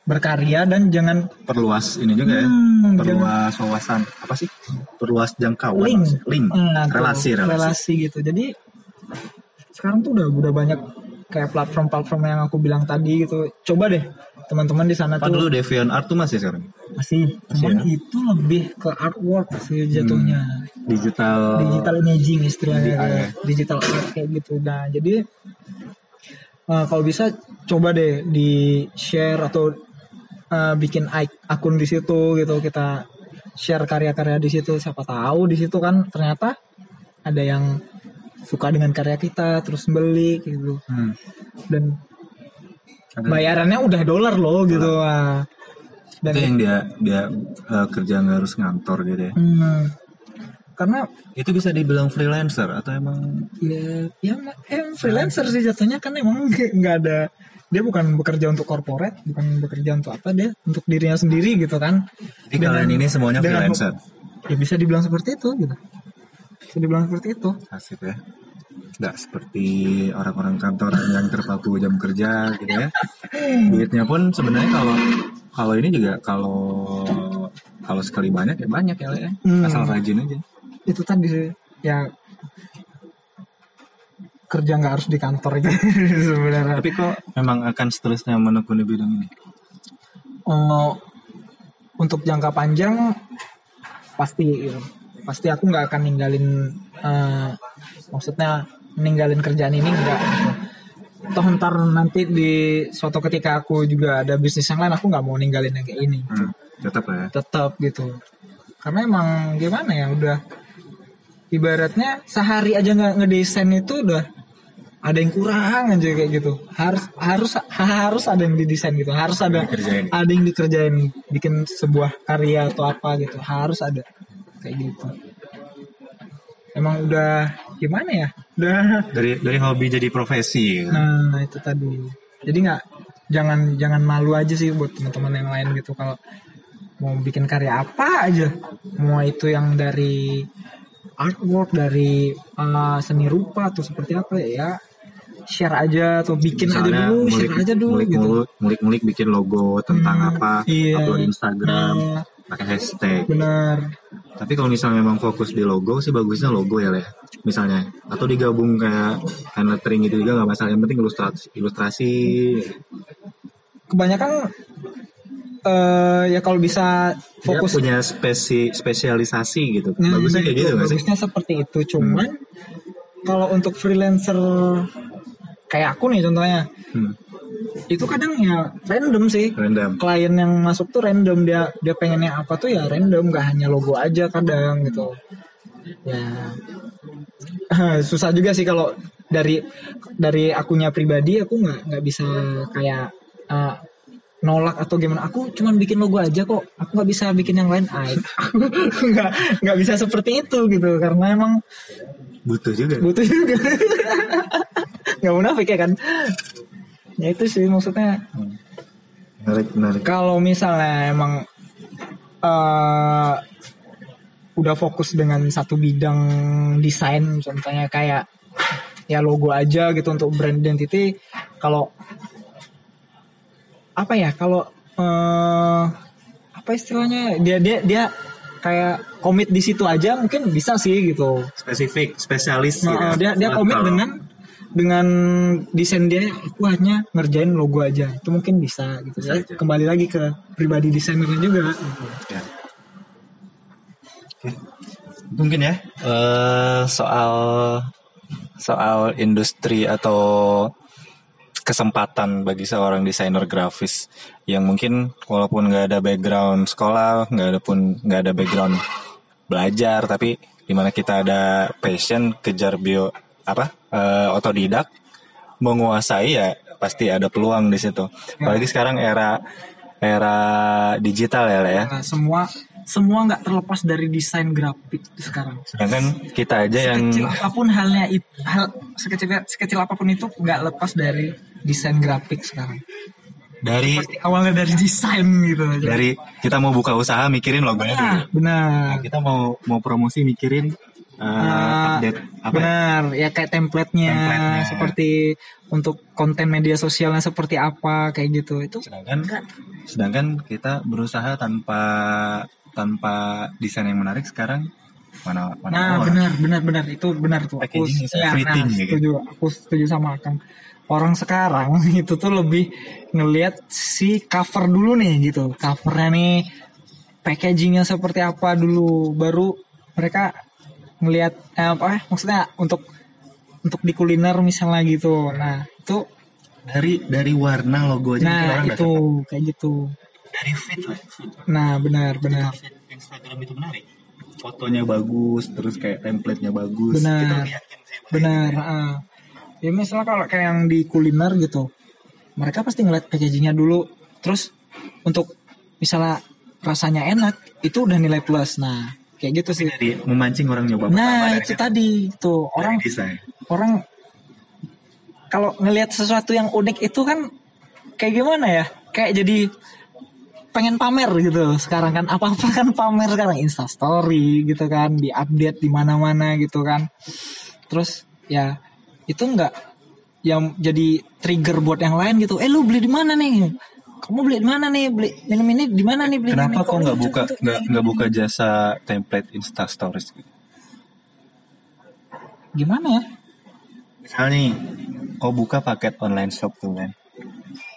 berkarya dan jangan Perluas ini juga ya. Hmm, Perluas wawasan. Apa sih? Perluas jangkauan. link, maksudnya. Link. Nah, relasi, relasi. relasi gitu jadi sekarang tuh udah udah banyak kayak platform-platform yang aku bilang tadi gitu coba deh teman-teman di sana Apa tuh dulu Deviant Art tuh masih sekarang? masih Masih cuman ya? itu lebih ke artwork sih jatuhnya Digital. digital imaging istilahnya DI. kayak digital art kayak gitu nah jadi eh, kalau bisa coba deh di share atau eh, bikin ik- akun di situ gitu kita share karya-karya di situ siapa tahu di situ kan ternyata ada yang suka dengan karya kita terus beli gitu Hmm. dan bayarannya udah dolar loh gitu ah. dan itu yang dia dia eh, kerja nggak harus ngantor gitu ya? Hmm, karena itu bisa dibilang freelancer atau emang ya ya em freelancer sih jatuhnya kan emang [laughs] nggak ada. Dia bukan bekerja untuk corporate bukan bekerja untuk apa dia untuk dirinya sendiri gitu kan. Jadi kalian ini semuanya dengan- freelancer? ya bisa dibilang seperti itu gitu. Bisa dibilang seperti itu. Asik ya nggak seperti orang-orang kantoran yang terpaku jam kerja gitu ya. Duitnya pun sebenarnya kalau kalau ini juga kalau kalau sekali banyak ya banyak ya Le, ya. Hmm. asal rajin aja. Itu tadi sih, ya kerja nggak harus di kantor gitu [laughs] sebenarnya. Tapi kok memang akan seterusnya menekuni bidang ini? Oh, untuk jangka panjang pasti ya, pasti aku nggak akan ninggalin eh, maksudnya ninggalin kerjaan ini enggak gitu. toh ntar nanti di suatu ketika aku juga ada bisnis yang lain aku nggak mau ninggalin yang kayak ini. Hmm, tetap lah ya. Tetap gitu. Karena emang gimana ya udah ibaratnya sehari aja nggak ngedesain itu udah ada yang kurang aja kayak gitu. Harus harus harus ada yang didesain gitu. Harus ada Dikerjain. ada yang dikerjain bikin sebuah karya atau apa gitu. Harus ada kayak gitu. Emang udah gimana ya udah dari dari hobi jadi profesi gitu. Nah itu tadi. Jadi nggak jangan jangan malu aja sih buat teman-teman yang lain gitu kalau mau bikin karya apa aja, mau itu yang dari artwork dari uh, seni rupa atau seperti apa ya share aja atau bikin aja Misalnya dulu, ngulik- share aja dulu gitu. ngulik-ngulik- ngulik-ngulik bikin logo tentang Hmm, apa iya. upload Instagram Nah, pakai hashtag benar. Tapi kalau misalnya memang fokus di logo sih bagusnya logo ya Le. Misalnya atau digabung kayak hand lettering gitu juga nggak masalah. Yang penting ilustrasi ilustrasi. Kebanyakan eh ya kalau bisa Dia fokus punya spesi spesialisasi gitu. Nah, bagusnya kayak itu, gitu nggak sih? Bagusnya seperti itu. Cuman kalau untuk freelancer kayak aku nih contohnya, Hmm, itu kadang ya random sih. random. Klien yang masuk tuh random. Dia dia pengennya apa tuh ya random, gak hanya logo aja kadang gitu. Ya. [laughs] Susah juga sih kalau dari dari akunya pribadi aku nggak nggak bisa kayak eh, nolak atau gimana. Aku cuman bikin logo aja kok. Aku nggak bisa bikin yang lain. Ah, aku [laughs] nggak nggak bisa seperti itu gitu. Karena emang Butuh juga. butuh juga. [laughs] Nggak munafik ya kan ya itu sih maksudnya Hmm. Menarik, menarik. kalau misalnya emang eh udah fokus dengan satu bidang desain contohnya kayak ya logo aja gitu untuk brand identity kalau apa ya kalau eh apa istilahnya dia dia dia kayak komit di situ aja mungkin bisa sih gitu Spesifik, spesialis gitu. Nah, dia dia komit dengan dengan desain dia aku hanya ngerjain logo aja itu mungkin bisa gitu Bisa ya aja. kembali lagi ke pribadi desainernya juga gitu. Ya. Oke. Mungkin ya eh, soal soal industri atau kesempatan bagi seorang desainer grafis yang mungkin walaupun nggak ada background sekolah, nggak ada pun nggak ada background belajar, tapi di mana kita ada passion kejar bio apa eh, otodidak menguasai ya pasti ada peluang di situ. Apalagi sekarang era era digital ya, Le, ya. Nah, semua semua nggak terlepas dari desain grafik sekarang Sedangkan kita aja yang sekecil apa pun halnya itu hal sekecil sekecil apa pun itu nggak lepas dari desain grafik sekarang dari pasti awalnya dari desain gitu aja dari kita mau buka usaha mikirin logonya dulu. nah, benar Kita mau mau promosi mikirin uh, Ah, update apa? ya? Benar, ya kayak template-nya, Template-nya. seperti untuk konten media sosialnya seperti apa kayak gitu. Itu Sedangkan sedangkan kita berusaha tanpa tanpa desain yang menarik sekarang mana mana Nah, benar, benar, benar itu benar tuh. Aku ya, nah, kan? setuju. Aku setuju sama Akang. Orang sekarang [laughs] itu tuh lebih ngelihat si cover dulu nih gitu. Covernya nih packagingnya seperti apa dulu baru mereka ngelihat eh, apa maksudnya untuk untuk di kuliner misalnya gitu. Nah, itu dari dari warna logo aja nah orang udah itu kayak gitu. dari fit lah fit Nah, benar, benar. fit Instagram itu menarik fotonya bagus terus kayak template-nya bagus Benar. Kita yakin sih benar ah. ya misalnya kalau kayak yang di kuliner gitu mereka pasti ngeliat packagingnya dulu terus untuk misalnya rasanya enak itu udah nilai plus nah kayak gitu sih jadi memancing orang nyoba nah dari itu tadi tuh. Dari orang desain. orang kalau ngelihat sesuatu yang unik itu kan kayak gimana ya? Kayak jadi pengen pamer gitu sekarang kan. Apa apa kan pamer sekarang. Insta story gitu kan di update di mana mana gitu kan. Terus ya itu enggak yang jadi trigger buat yang lain gitu. Eh lu beli di mana nih kamu beli di mana nih beli minum ini di mana nih beli kenapa ini? kok nggak buka nggak nggak buka jasa template insta stories gitu? gimana ya misalnya nih kau buka paket online shop tuh kan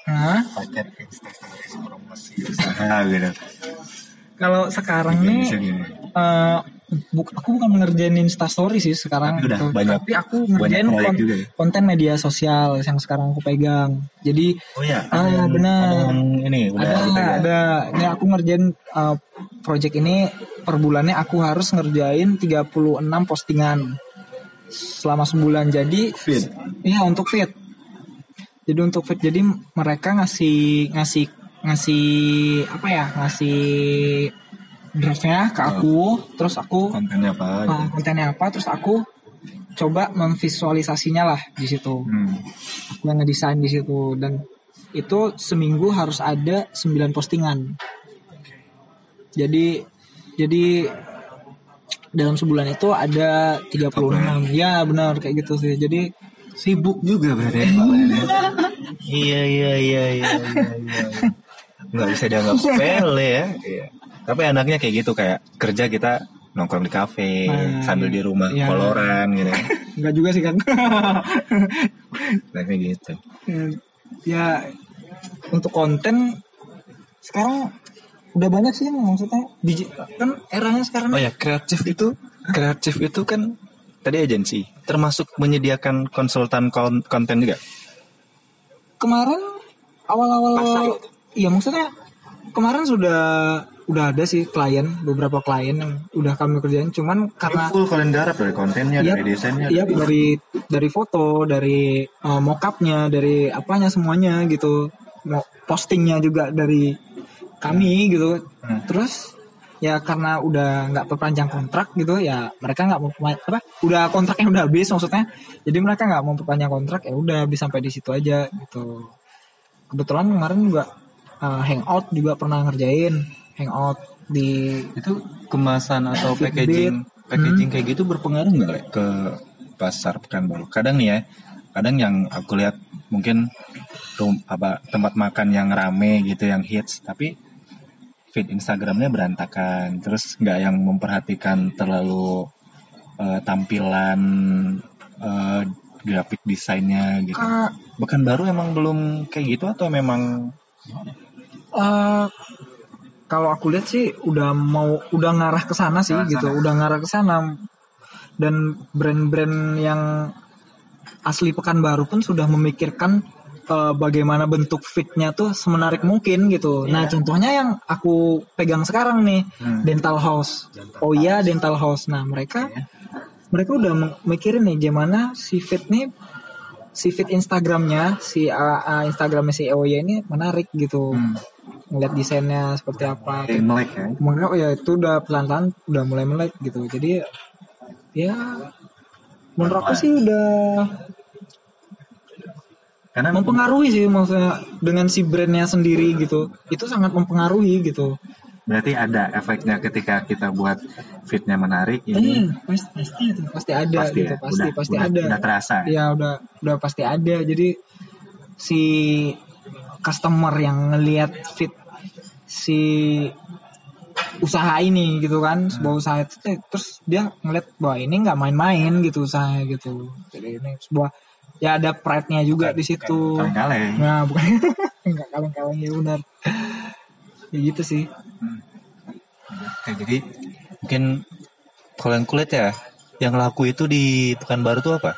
Hah? paket insta stories promosi usaha gitu kalau sekarang Gini, nih gini. eh buk- aku bukan ngerjain Insta Story sih sekarang Tapi udah gitu. banyak- tapi aku ngerjain banyak proyek kon- juga ya? konten media sosial yang sekarang aku pegang jadi oh ya Ah, ada yang- benar. ini udah ada dipegang. ada ini aku ngerjain eh, project ini per bulannya aku harus ngerjain 36 postingan selama sebulan jadi Fit. Iya untuk fit. Jadi untuk fit jadi mereka ngasih ngasih ngasih apa ya ngasih draftnya ke aku terus aku kontennya apa gitu. uh, kontennya apa terus aku coba memvisualisasinya lah di situ Hmm. aku yang ngedesain di situ dan itu seminggu harus ada 9 postingan jadi jadi dalam sebulan itu ada 36 ya benar kayak gitu sih jadi Sibuk juga berarti ya, ya? Iya iya iya iya iya. iya. Nggak bisa dianggap sepele ya. [laughs] Iya. Tapi anaknya kayak gitu kayak kerja kita nongkrong di kafe Nah, sambil di rumah iya. koloran gitu. [laughs] enggak juga sih kan kayak gitu. ya untuk konten sekarang udah banyak sih maksudnya digi- kan eranya sekarang Oh ya, kreatif itu kreatif itu kan tadi agensi termasuk menyediakan konsultan kon- konten juga. kemarin awal-awal iya maksudnya kemarin sudah udah ada sih klien beberapa klien yang udah kami kerjain. Cuman karena full kalian garap dari kontennya, Iya, dari desainnya. iya dari dari foto dari uh, mockupnya dari apanya semuanya gitu. Mau postingnya juga dari kami gitu. Hmm. terus ya karena udah nggak perpanjang kontrak gitu ya mereka nggak mau apa udah kontraknya udah habis maksudnya. Jadi mereka nggak mau perpanjang kontrak ya udah bisa sampai di situ aja gitu. Kebetulan kemarin juga uh, hangout juga pernah ngerjain hangout di Itu kemasan atau Fitbit. packaging packaging kayak gitu berpengaruh nggak Le, ke pasar Pekanbaru? Kadang nih ya, kadang yang aku lihat mungkin rum, apa tempat makan yang rame gitu yang hits, tapi feed Instagramnya berantakan, terus nggak yang memperhatikan terlalu eh, tampilan eh, grafik desainnya gitu. Ah, Bahkan baru emang belum kayak gitu atau memang Eh, kalau aku lihat sih udah mau udah ngarah ke sana sih Ngarah gitu, sana. udah ngarah ke sana. Dan brand-brand yang asli Pekanbaru pun sudah memikirkan eh, bagaimana bentuk fitnya tuh semenarik mungkin gitu. Nah, contohnya yang aku pegang sekarang nih, Hmm. Dental House. oh iya, Dental House. Nah, mereka mereka udah mikirin nih gimana si fit nih si fit Instagramnya si uh, uh, Instagramnya si EOY ini menarik gitu Hmm. Ngeliat desainnya seperti apa. Kayak melek ya? Makanya oh ya itu udah pelan-pelan udah mulai melek gitu. Jadi ya menurut aku sih udah Karena mempengaruhi sih maksudnya dengan si brandnya sendiri gitu. Itu sangat mempengaruhi gitu. Berarti ada efeknya ketika kita buat fitnya menarik ini eh pasti pasti itu pasti ada pasti gitu ya, pasti udah, pasti udah, ada. udah terasa. ya. ya udah udah pasti ada. Jadi si customer yang ngelihat fit si usaha ini gitu kan Hmm. sebuah usaha itu eh, terus dia ngeliat bahwa ini nggak main-main gitu usaha gitu jadi ini sebuah ya ada pride-nya juga di situ Kaleng-kaleng. nah [laughs] bukan nggak kaleng-kaleng ya benar ya gitu sih Oke, jadi mungkin kalau yang kulit ya, yang laku itu di Pekanbaru tuh apa?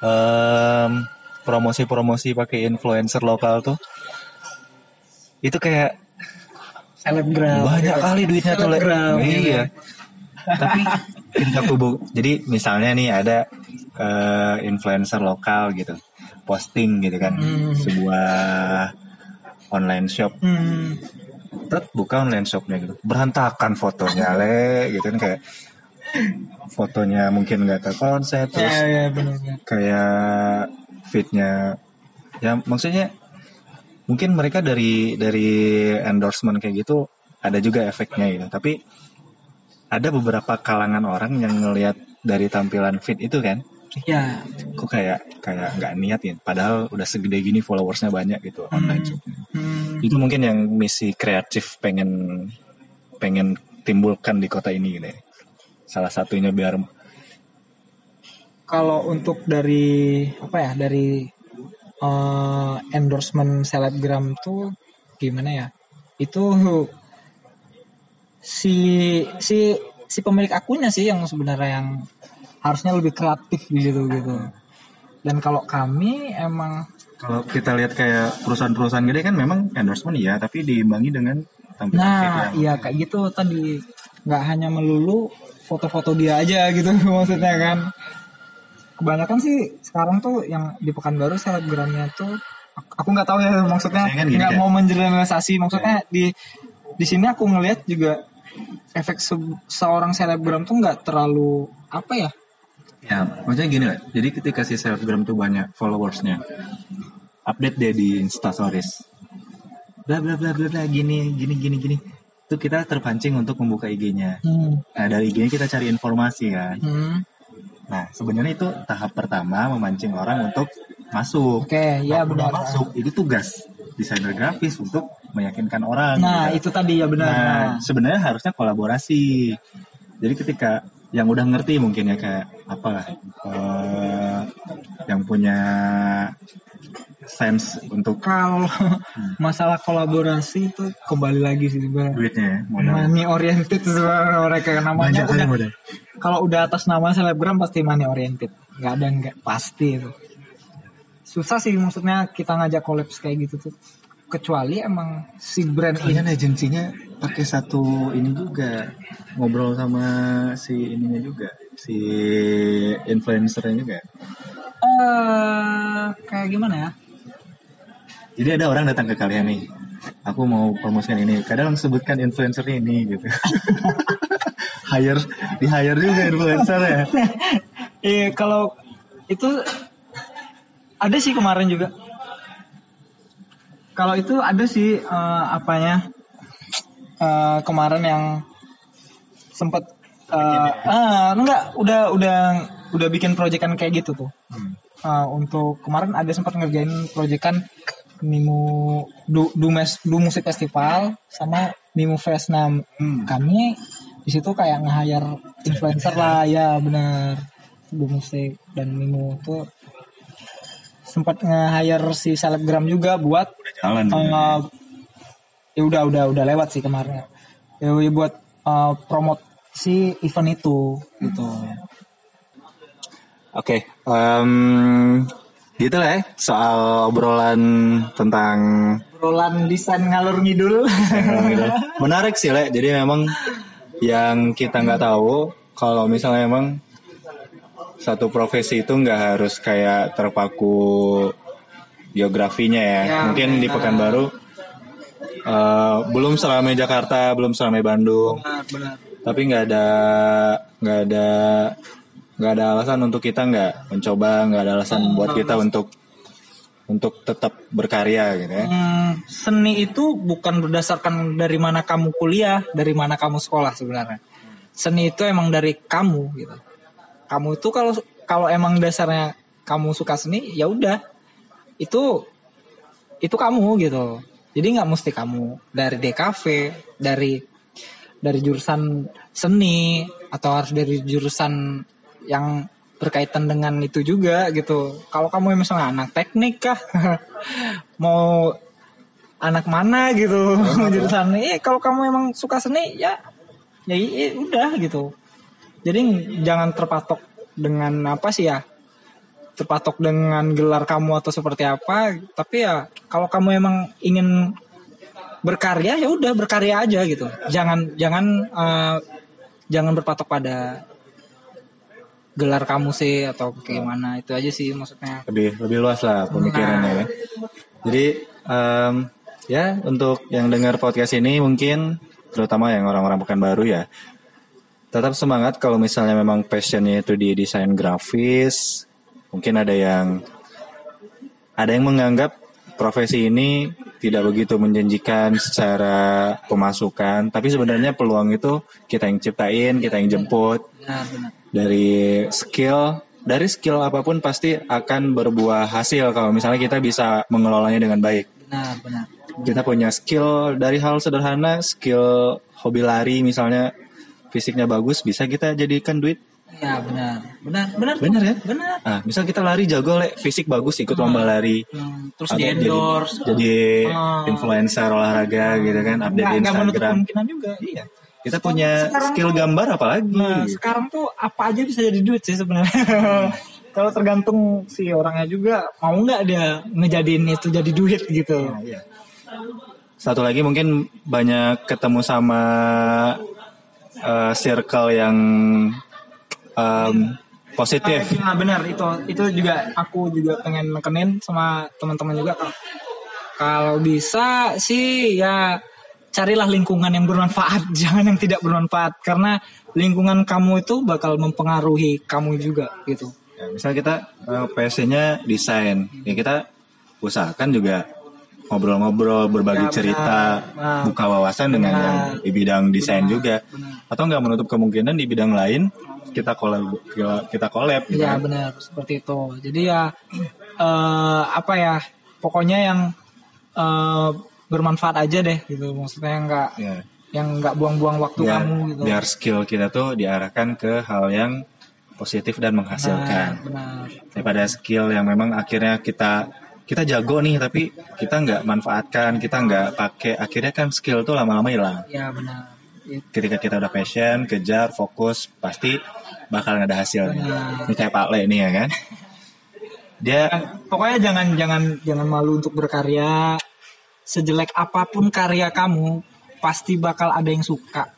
Em, promosi-promosi pakai influencer lokal tuh, itu kayak selebgram banyak kali duitnya tuh Le. Selebgram, Iya. tapi ketika kubu jadi misalnya nih ada eh, influencer lokal gitu posting gitu kan Hmm. sebuah online shop Hmm. Tet, buka online shopnya gitu berantakan fotonya [laughs] le gitu kan kayak fotonya mungkin nggak ke konsep terus Ya, ya kayak fitnya ya maksudnya mungkin mereka dari dari endorsement kayak gitu ada juga efeknya gitu. Tapi ada beberapa kalangan orang yang ngelihat dari tampilan fit itu kan? Ya, kok kayak kayak nggak niat ya? Padahal udah segede gini followersnya banyak gitu online shopnya. Hmm. itu mungkin yang misi kreatif pengen pengen timbulkan di kota ini gitu ya. salah satunya biar kalau untuk dari apa ya dari eh, endorsement selebgram tuh gimana ya? Itu si si si pemilik akunnya sih yang sebenarnya yang harusnya lebih kreatif di situ gitu. Dan kalau kami emang kalau kita lihat kayak perusahaan-perusahaan gede kan memang endorsement iya tapi diimbangi dengan tampilan nah iya kayak gitu. Tadi nggak hanya melulu foto-foto dia aja gitu [laughs] maksudnya kan kebanyakan sih sekarang tuh yang di Pekanbaru selebgramnya tuh aku- nggak tahu ya maksudnya kan nggak mau mengeneralisasi maksudnya di di sini aku ngelihat juga efek se- seorang selebgram tuh nggak terlalu apa ya Ya, maksudnya gini lah. Jadi ketika si selebgram tuh banyak followersnya, update dia di Insta Stories. Bla bla bla bla bla gini gini gini gini. Itu kita terpancing untuk membuka IG-nya. hmm. Nah dari IG-nya kita cari informasi kan. Hmm. Nah sebenarnya itu tahap pertama memancing orang untuk masuk. oke ya Nah, udah benar masuk itu tugas desainer grafis untuk meyakinkan orang. nah gitu. itu tadi ya benar Nah, Nah, sebenarnya harusnya kolaborasi. Jadi ketika yang udah ngerti mungkin ya kayak apa eh, yang punya sense untuk kalau masalah kolaborasi itu kembali lagi sih sebenarnya duitnya ya, money oriented sebenarnya mereka namanya. Banyak udah kalau udah atas nama selebgram pasti money oriented. Nggak ada nggak. Pasti itu. Susah sih maksudnya kita ngajak kolaps kayak gitu tuh. Kecuali emang si brand ini. agensinya pakai satu ini juga ngobrol sama si ininya juga si influencernya juga. eh kayak gimana ya Jadi ada orang datang ke kalian nih. Aku mau promosikan ini. Kadang sebutkan influencer ini gitu. [laughs] hire di hire juga influencer ya. [laughs] Iya kalau itu ada sih kemarin juga. Kalau itu ada sih eh, apanya eh, kemarin yang sempat eh, ah, enggak udah udah udah bikin proyekan kayak gitu tuh. Hmm. Eh, untuk kemarin ada sempat ngerjain proyekan Mimu du, du, Mes- du musik festival sama Mimu Fest. Nah, Hmm. kami di situ kayak nge-hire influencer [laughs] lah ya bener Du musik dan Mimu tuh sempat nge-hire si selebgram juga buat Jalan. eh, ya udah udah udah lewat sih kemarin ya, ya buat eh, promote si event itu gitu Oke, em, gitu lah ya soal obrolan tentang obrolan desain ngalur ngidul [laughs] menarik sih le. Jadi memang yang kita nggak tahu kalau misalnya emang satu profesi itu nggak harus kayak terpaku geografinya ya. Ya, Mungkin di benar. Pekanbaru eh, belum seramai Jakarta, belum seramai Bandung. benar benar tapi nggak ada nggak ada nggak ada alasan untuk kita nggak mencoba nggak ada alasan buat kita untuk untuk tetap berkarya gitu ya Hmm, seni itu bukan berdasarkan dari mana kamu kuliah, dari mana kamu sekolah sebenarnya. Seni itu emang dari kamu gitu. Kamu itu kalau kalau emang dasarnya kamu suka seni, ya udah. Itu itu kamu gitu. Jadi nggak mesti kamu dari DKV, dari dari jurusan seni atau harus dari jurusan yang berkaitan dengan itu juga gitu. Kalau kamu misalnya anak teknik kah, [laughs] mau anak mana gitu? [laughs] Jurusan eh kalau kamu emang suka seni ya ya i- i- udah gitu. Jadi jangan terpatok dengan apa sih ya? Terpatok dengan gelar kamu atau seperti apa. Tapi ya kalau kamu emang ingin berkarya ya udah berkarya aja gitu. Jangan jangan eh, jangan berpatok pada gelar kamu sih atau gimana itu aja sih maksudnya. Lebih lebih luas lah pemikirannya ya. Jadi em, ya untuk yang dengar podcast ini mungkin terutama yang orang-orang Pekanbaru ya tetap semangat kalau misalnya memang passionnya itu di desain grafis mungkin ada yang ada yang menganggap profesi ini tidak begitu menjanjikan secara pemasukan tapi sebenarnya peluang itu kita yang ciptain kita yang jemput. Benar benar. Dari skill dari skill apa pun pasti akan berbuah hasil kalau misalnya kita bisa mengelolanya dengan baik. Benar benar. Kita punya skill dari hal sederhana skill hobi lari misalnya fisiknya bagus bisa kita jadikan duit ya benar. Benar benar. Bener ya? Benar. Ah misal kita lari jago le. Fisik bagus ikut lomba lari. Hmm, terus di endorse. jadi, jadi Ah. influencer olahraga gitu kan update nggak di nggak menutup Instagram kemungkinan juga. Iya. Kita punya sekarang skill tuh- gambar apalagi. Nah, sekarang tuh apa aja bisa jadi duit sih sebenarnya. [laughs] Kalau tergantung si orangnya juga mau nggak dia ngejadiin itu jadi duit gitu. Iya. Satu lagi mungkin banyak ketemu sama eh, circle yang em, positif. Nah, benar itu itu juga aku juga pengen nekenin sama teman-teman juga kalau kalau bisa sih ya carilah lingkungan yang bermanfaat, [laughs] jangan yang tidak bermanfaat karena lingkungan kamu itu bakal mempengaruhi kamu juga gitu. Ya, misal kita eh, passionnya desain, ya kita usahakan juga ngobrol-ngobrol, berbagi Ya, benar. cerita, Nah. buka wawasan dengan Benar. yang di bidang desain juga, benar. atau nggak menutup kemungkinan di bidang lain kita collab kita collab gitu. Iya kan. benar seperti itu. Jadi ya eh apa ya pokoknya yang eh bermanfaat aja deh gitu. Maksudnya nggak Ya. yang nggak buang-buang waktu biar, kamu gitu. biar skill kita tuh diarahkan ke hal yang positif dan menghasilkan Benar. daripada skill yang memang akhirnya kita kita jago nih tapi kita nggak manfaatkan kita nggak pakai akhirnya kan skill tuh lama-lama hilang Ya benar. Ketika kita udah passion kejar fokus pasti bakal ada hasilnya. Ini kayak Pak Le nih ya kan? Dia Pokoknya jangan jangan jangan malu untuk berkarya. Sejelek apa pun karya kamu pasti bakal ada yang suka.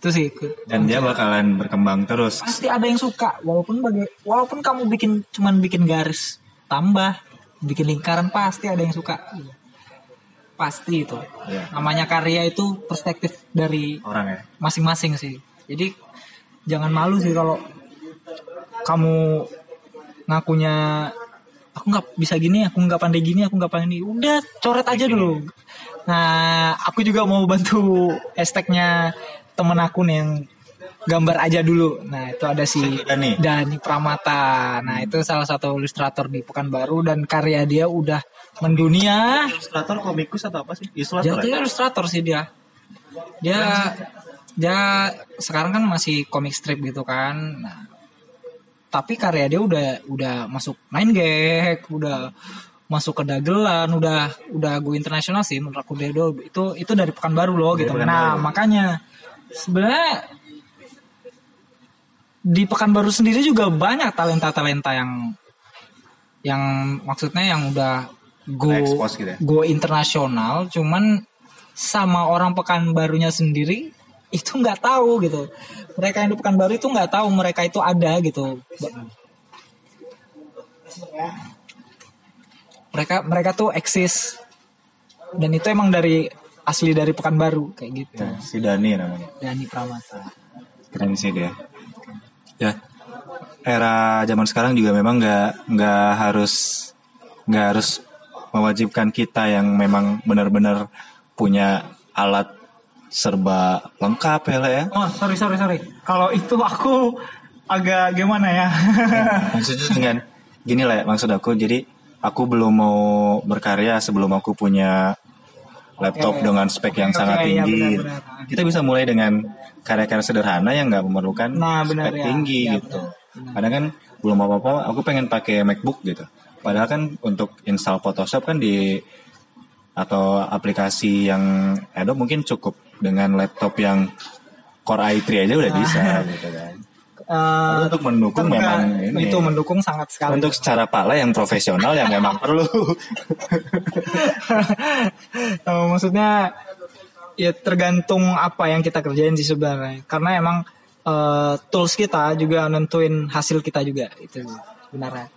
Itu sih. dan dia bakalan berkembang terus. Pasti ada yang suka. Walaupun baga- walaupun kamu bikin cuman bikin garis tambah bikin lingkaran pasti ada yang suka. Pasti itu. Iya. namanya karya itu perspektif dari orang ya. masing-masing sih. Jadi jangan malu sih kalau kamu ngakunya aku nggak bisa gini aku nggak pandai gini aku nggak pandai ini udah coret aja dulu. Nah aku juga mau bantu hashtagnya temen aku nih yang gambar aja dulu. Nah itu ada si Dani. Dani Pramata. Nah itu salah satu ilustrator di Pekanbaru dan karya dia udah mendunia. Ilustrator komikus atau apa sih? Ilustrator ya? ilustrator sih dia. Dia dia sekarang kan masih komik strip gitu kan nah, tapi karya dia udah udah masuk nine gag udah masuk ke dagelan udah udah go internasional sih menurut aku dia itu itu dari pekanbaru loh Dari gitu Pekanbaru. nah makanya sebenarnya di pekanbaru sendiri juga banyak talenta talenta yang yang maksudnya yang udah go gitu ya? go internasional cuman sama orang pekanbarunya sendiri itu nggak tahu gitu. Mereka yang di pekanbaru itu nggak tahu mereka itu ada gitu. Mereka mereka tuh eksis. Dan itu emang dari asli dari pekanbaru kayak gitu. Ya, si Dani namanya. Dani Pramata. Keren sih dia. Ya era zaman sekarang juga memang nggak nggak harus nggak harus mewajibkan kita yang memang benar-benar punya alat serba lengkap ya lah ya oh sorry sorry sorry kalau itu aku agak gimana ya [laughs] maksudnya dengan gini lah ya, maksud aku jadi aku belum mau berkarya sebelum aku punya laptop Oke. dengan spek yang Oke, sangat oke, iya, tinggi benar-benar. kita bisa mulai dengan karya-karya sederhana yang nggak memerlukan Nah, benar, spek ya. tinggi Ya, gitu benar. kadang kan belum apa-apa aku pengen pakai MacBook gitu padahal kan untuk install Photoshop kan di atau aplikasi yang Adobe mungkin cukup dengan laptop yang Core i3 aja udah bisa [laughs] gitu kan Tapi untuk mendukung memang ini. itu mendukung sangat sekali untuk secara pala yang profesional yang memang [laughs] perlu Eh, maksudnya ya tergantung apa yang kita kerjain sih sebenarnya. Karena emang eh, tools kita juga nentuin hasil kita juga itu sebenarnya.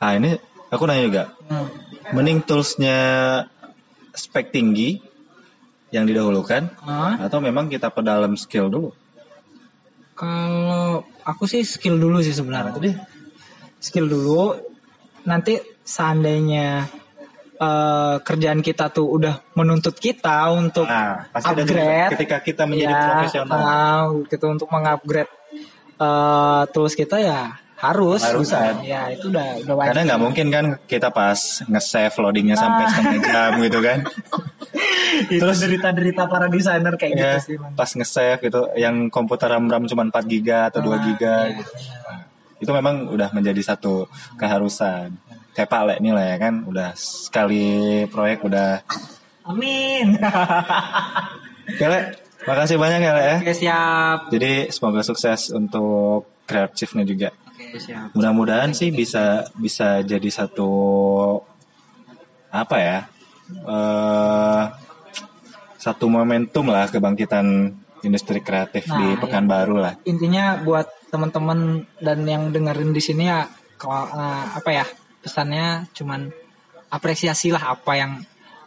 Ah ini aku nanya juga. Hmm. Mending toolsnya spek tinggi yang didahulukan Ah, atau memang kita pedalam skill dulu? kalau aku sih skill dulu sih sebenarnya. Jadi skill dulu. Nanti seandainya eh, kerjaan kita tuh udah menuntut kita untuk Nah, pasti juga upgrade ketika kita menjadi ya, profesional. ah, gitu untuk mengupgrade eh, tools kita ya harus Harusan. gitu. ya itu udah udah wajib Karena nggak mungkin kan kita pas nge-save loadingnya sampai setengah jam gitu kan. [laughs] terus derita-derita para desainer kayak ya, gitu sih man. pas nge-save gitu yang komputer RAM-RAM cuma 4 giga atau 2 giga iya. gitu. Nah, itu memang udah menjadi satu keharusan. Kayak Pak Le nih lah ya kan udah sekali proyek udah amin [laughs] Ya Le, makasih banyak ya Le ya. oke siap Jadi semoga sukses untuk kreatifnya juga. Mudah-mudahan sih bisa bisa jadi satu apa ya? eh satu momentum lah kebangkitan industri kreatif Nah, di iya. Pekanbaru lah. intinya buat teman-teman dan yang dengerin di sini ya kalau eh, apa ya pesannya cuman apresiasilah apa yang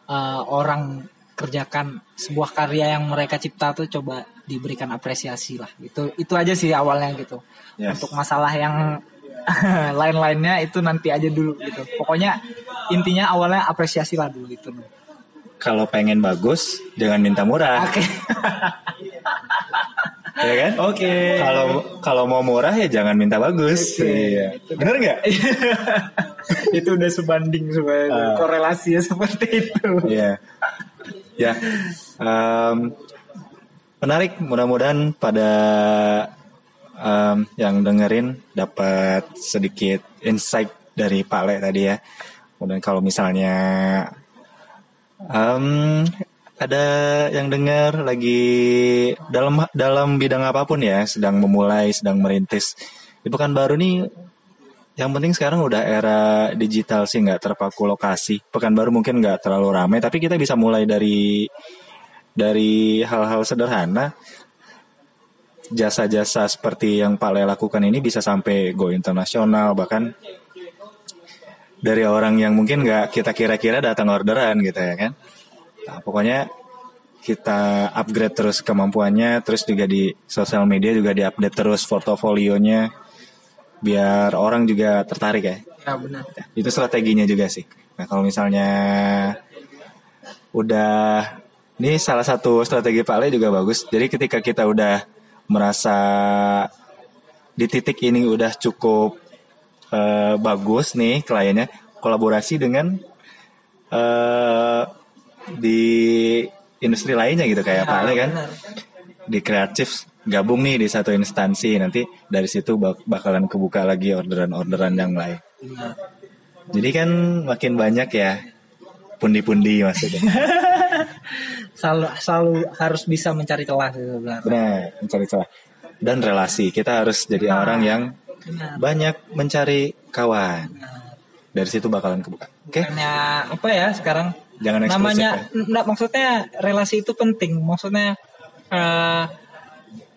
eh, orang kerjakan sebuah karya yang mereka cipta tuh coba diberikan apresiasi lah itu itu aja sih awalnya gitu Yes. untuk masalah yang [laughs] lain-lainnya itu nanti aja dulu gitu pokoknya intinya awalnya apresiasi lah dulu itu Kalau pengen bagus, jangan minta murah, oke [laughs] ya kan? oke Kalau kalau mau murah ya jangan minta bagus. Oke. Iya. Bener nggak? [laughs] itu udah sebanding sebenarnya Ah. korelasinya seperti itu Iya. Ya. Em, menarik. Mudah-mudahan pada em, yang dengerin dapat sedikit insight dari Pak Le tadi ya. Kemudian kalau misalnya em, ada yang dengar lagi dalam dalam bidang apa pun ya, sedang memulai, sedang merintis. Di Pekanbaru nih yang penting sekarang udah era digital sih nggak terpaku lokasi. Pekanbaru mungkin nggak terlalu ramai, tapi kita bisa mulai dari dari hal-hal sederhana. Jasa-jasa seperti yang Pak Le lakukan ini bisa sampai go internasional bahkan dari orang yang mungkin nggak kita kira-kira datang orderan gitu ya kan. Nah, pokoknya kita upgrade terus kemampuannya, terus juga di sosial media juga diupdate terus portofolionya biar orang juga tertarik ya. ya benar Itu strateginya juga sih. Nah kalau misalnya udah ini salah satu strategi Pak Le juga bagus. Jadi ketika kita udah merasa di titik ini udah cukup eh, bagus nih kliennya, kolaborasi dengan eh, di industri lainnya gitu kayak Pak Le kan di kreatif gabung nih di satu instansi nanti dari situ bak- bakalan kebuka lagi orderan-orderan yang lain. Benar. Jadi kan makin banyak ya pundi-pundi maksudnya. [laughs] selalu selalu harus bisa mencari celah sih sebenarnya Benar, mencari celah. Dan relasi. Kita harus jadi Nah. orang yang Benar. banyak mencari kawan. Dari situ bakalan kebuka. Oke, Bukannya apa ya sekarang jangan eksklusif namanya ya. enggak maksudnya relasi itu penting maksudnya eh,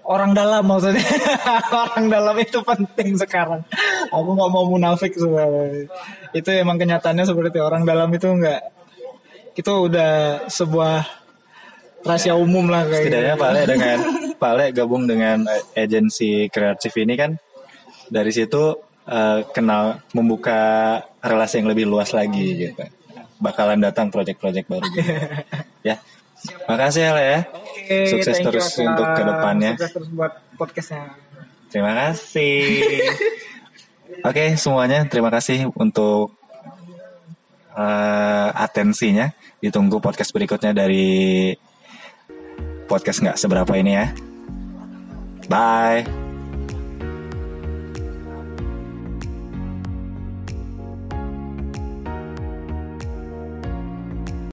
orang dalam maksudnya [laughs] orang dalam itu penting sekarang aku nggak mau munafik sebenarnya itu emang kenyataannya seperti orang dalam itu enggak itu udah sebuah rahasia umum lah kayak Setidaknya [laughs] gitu. Pak Le dengan Pak Le gabung dengan agensi kreatif ini kan dari situ eh, kenal membuka relasi yang lebih luas lagi gitu. Bakalan datang proyek-proyek baru gitu. ya. Makasih ya Le ya. Oke, Sukses you, terus Akmal. untuk ke depannya. sukses terus buat podcastnya Terima kasih. [laughs] Oke, semuanya terima kasih untuk eh, atensinya. Ditunggu podcast berikutnya dari podcast nggak seberapa ini ya. Bye.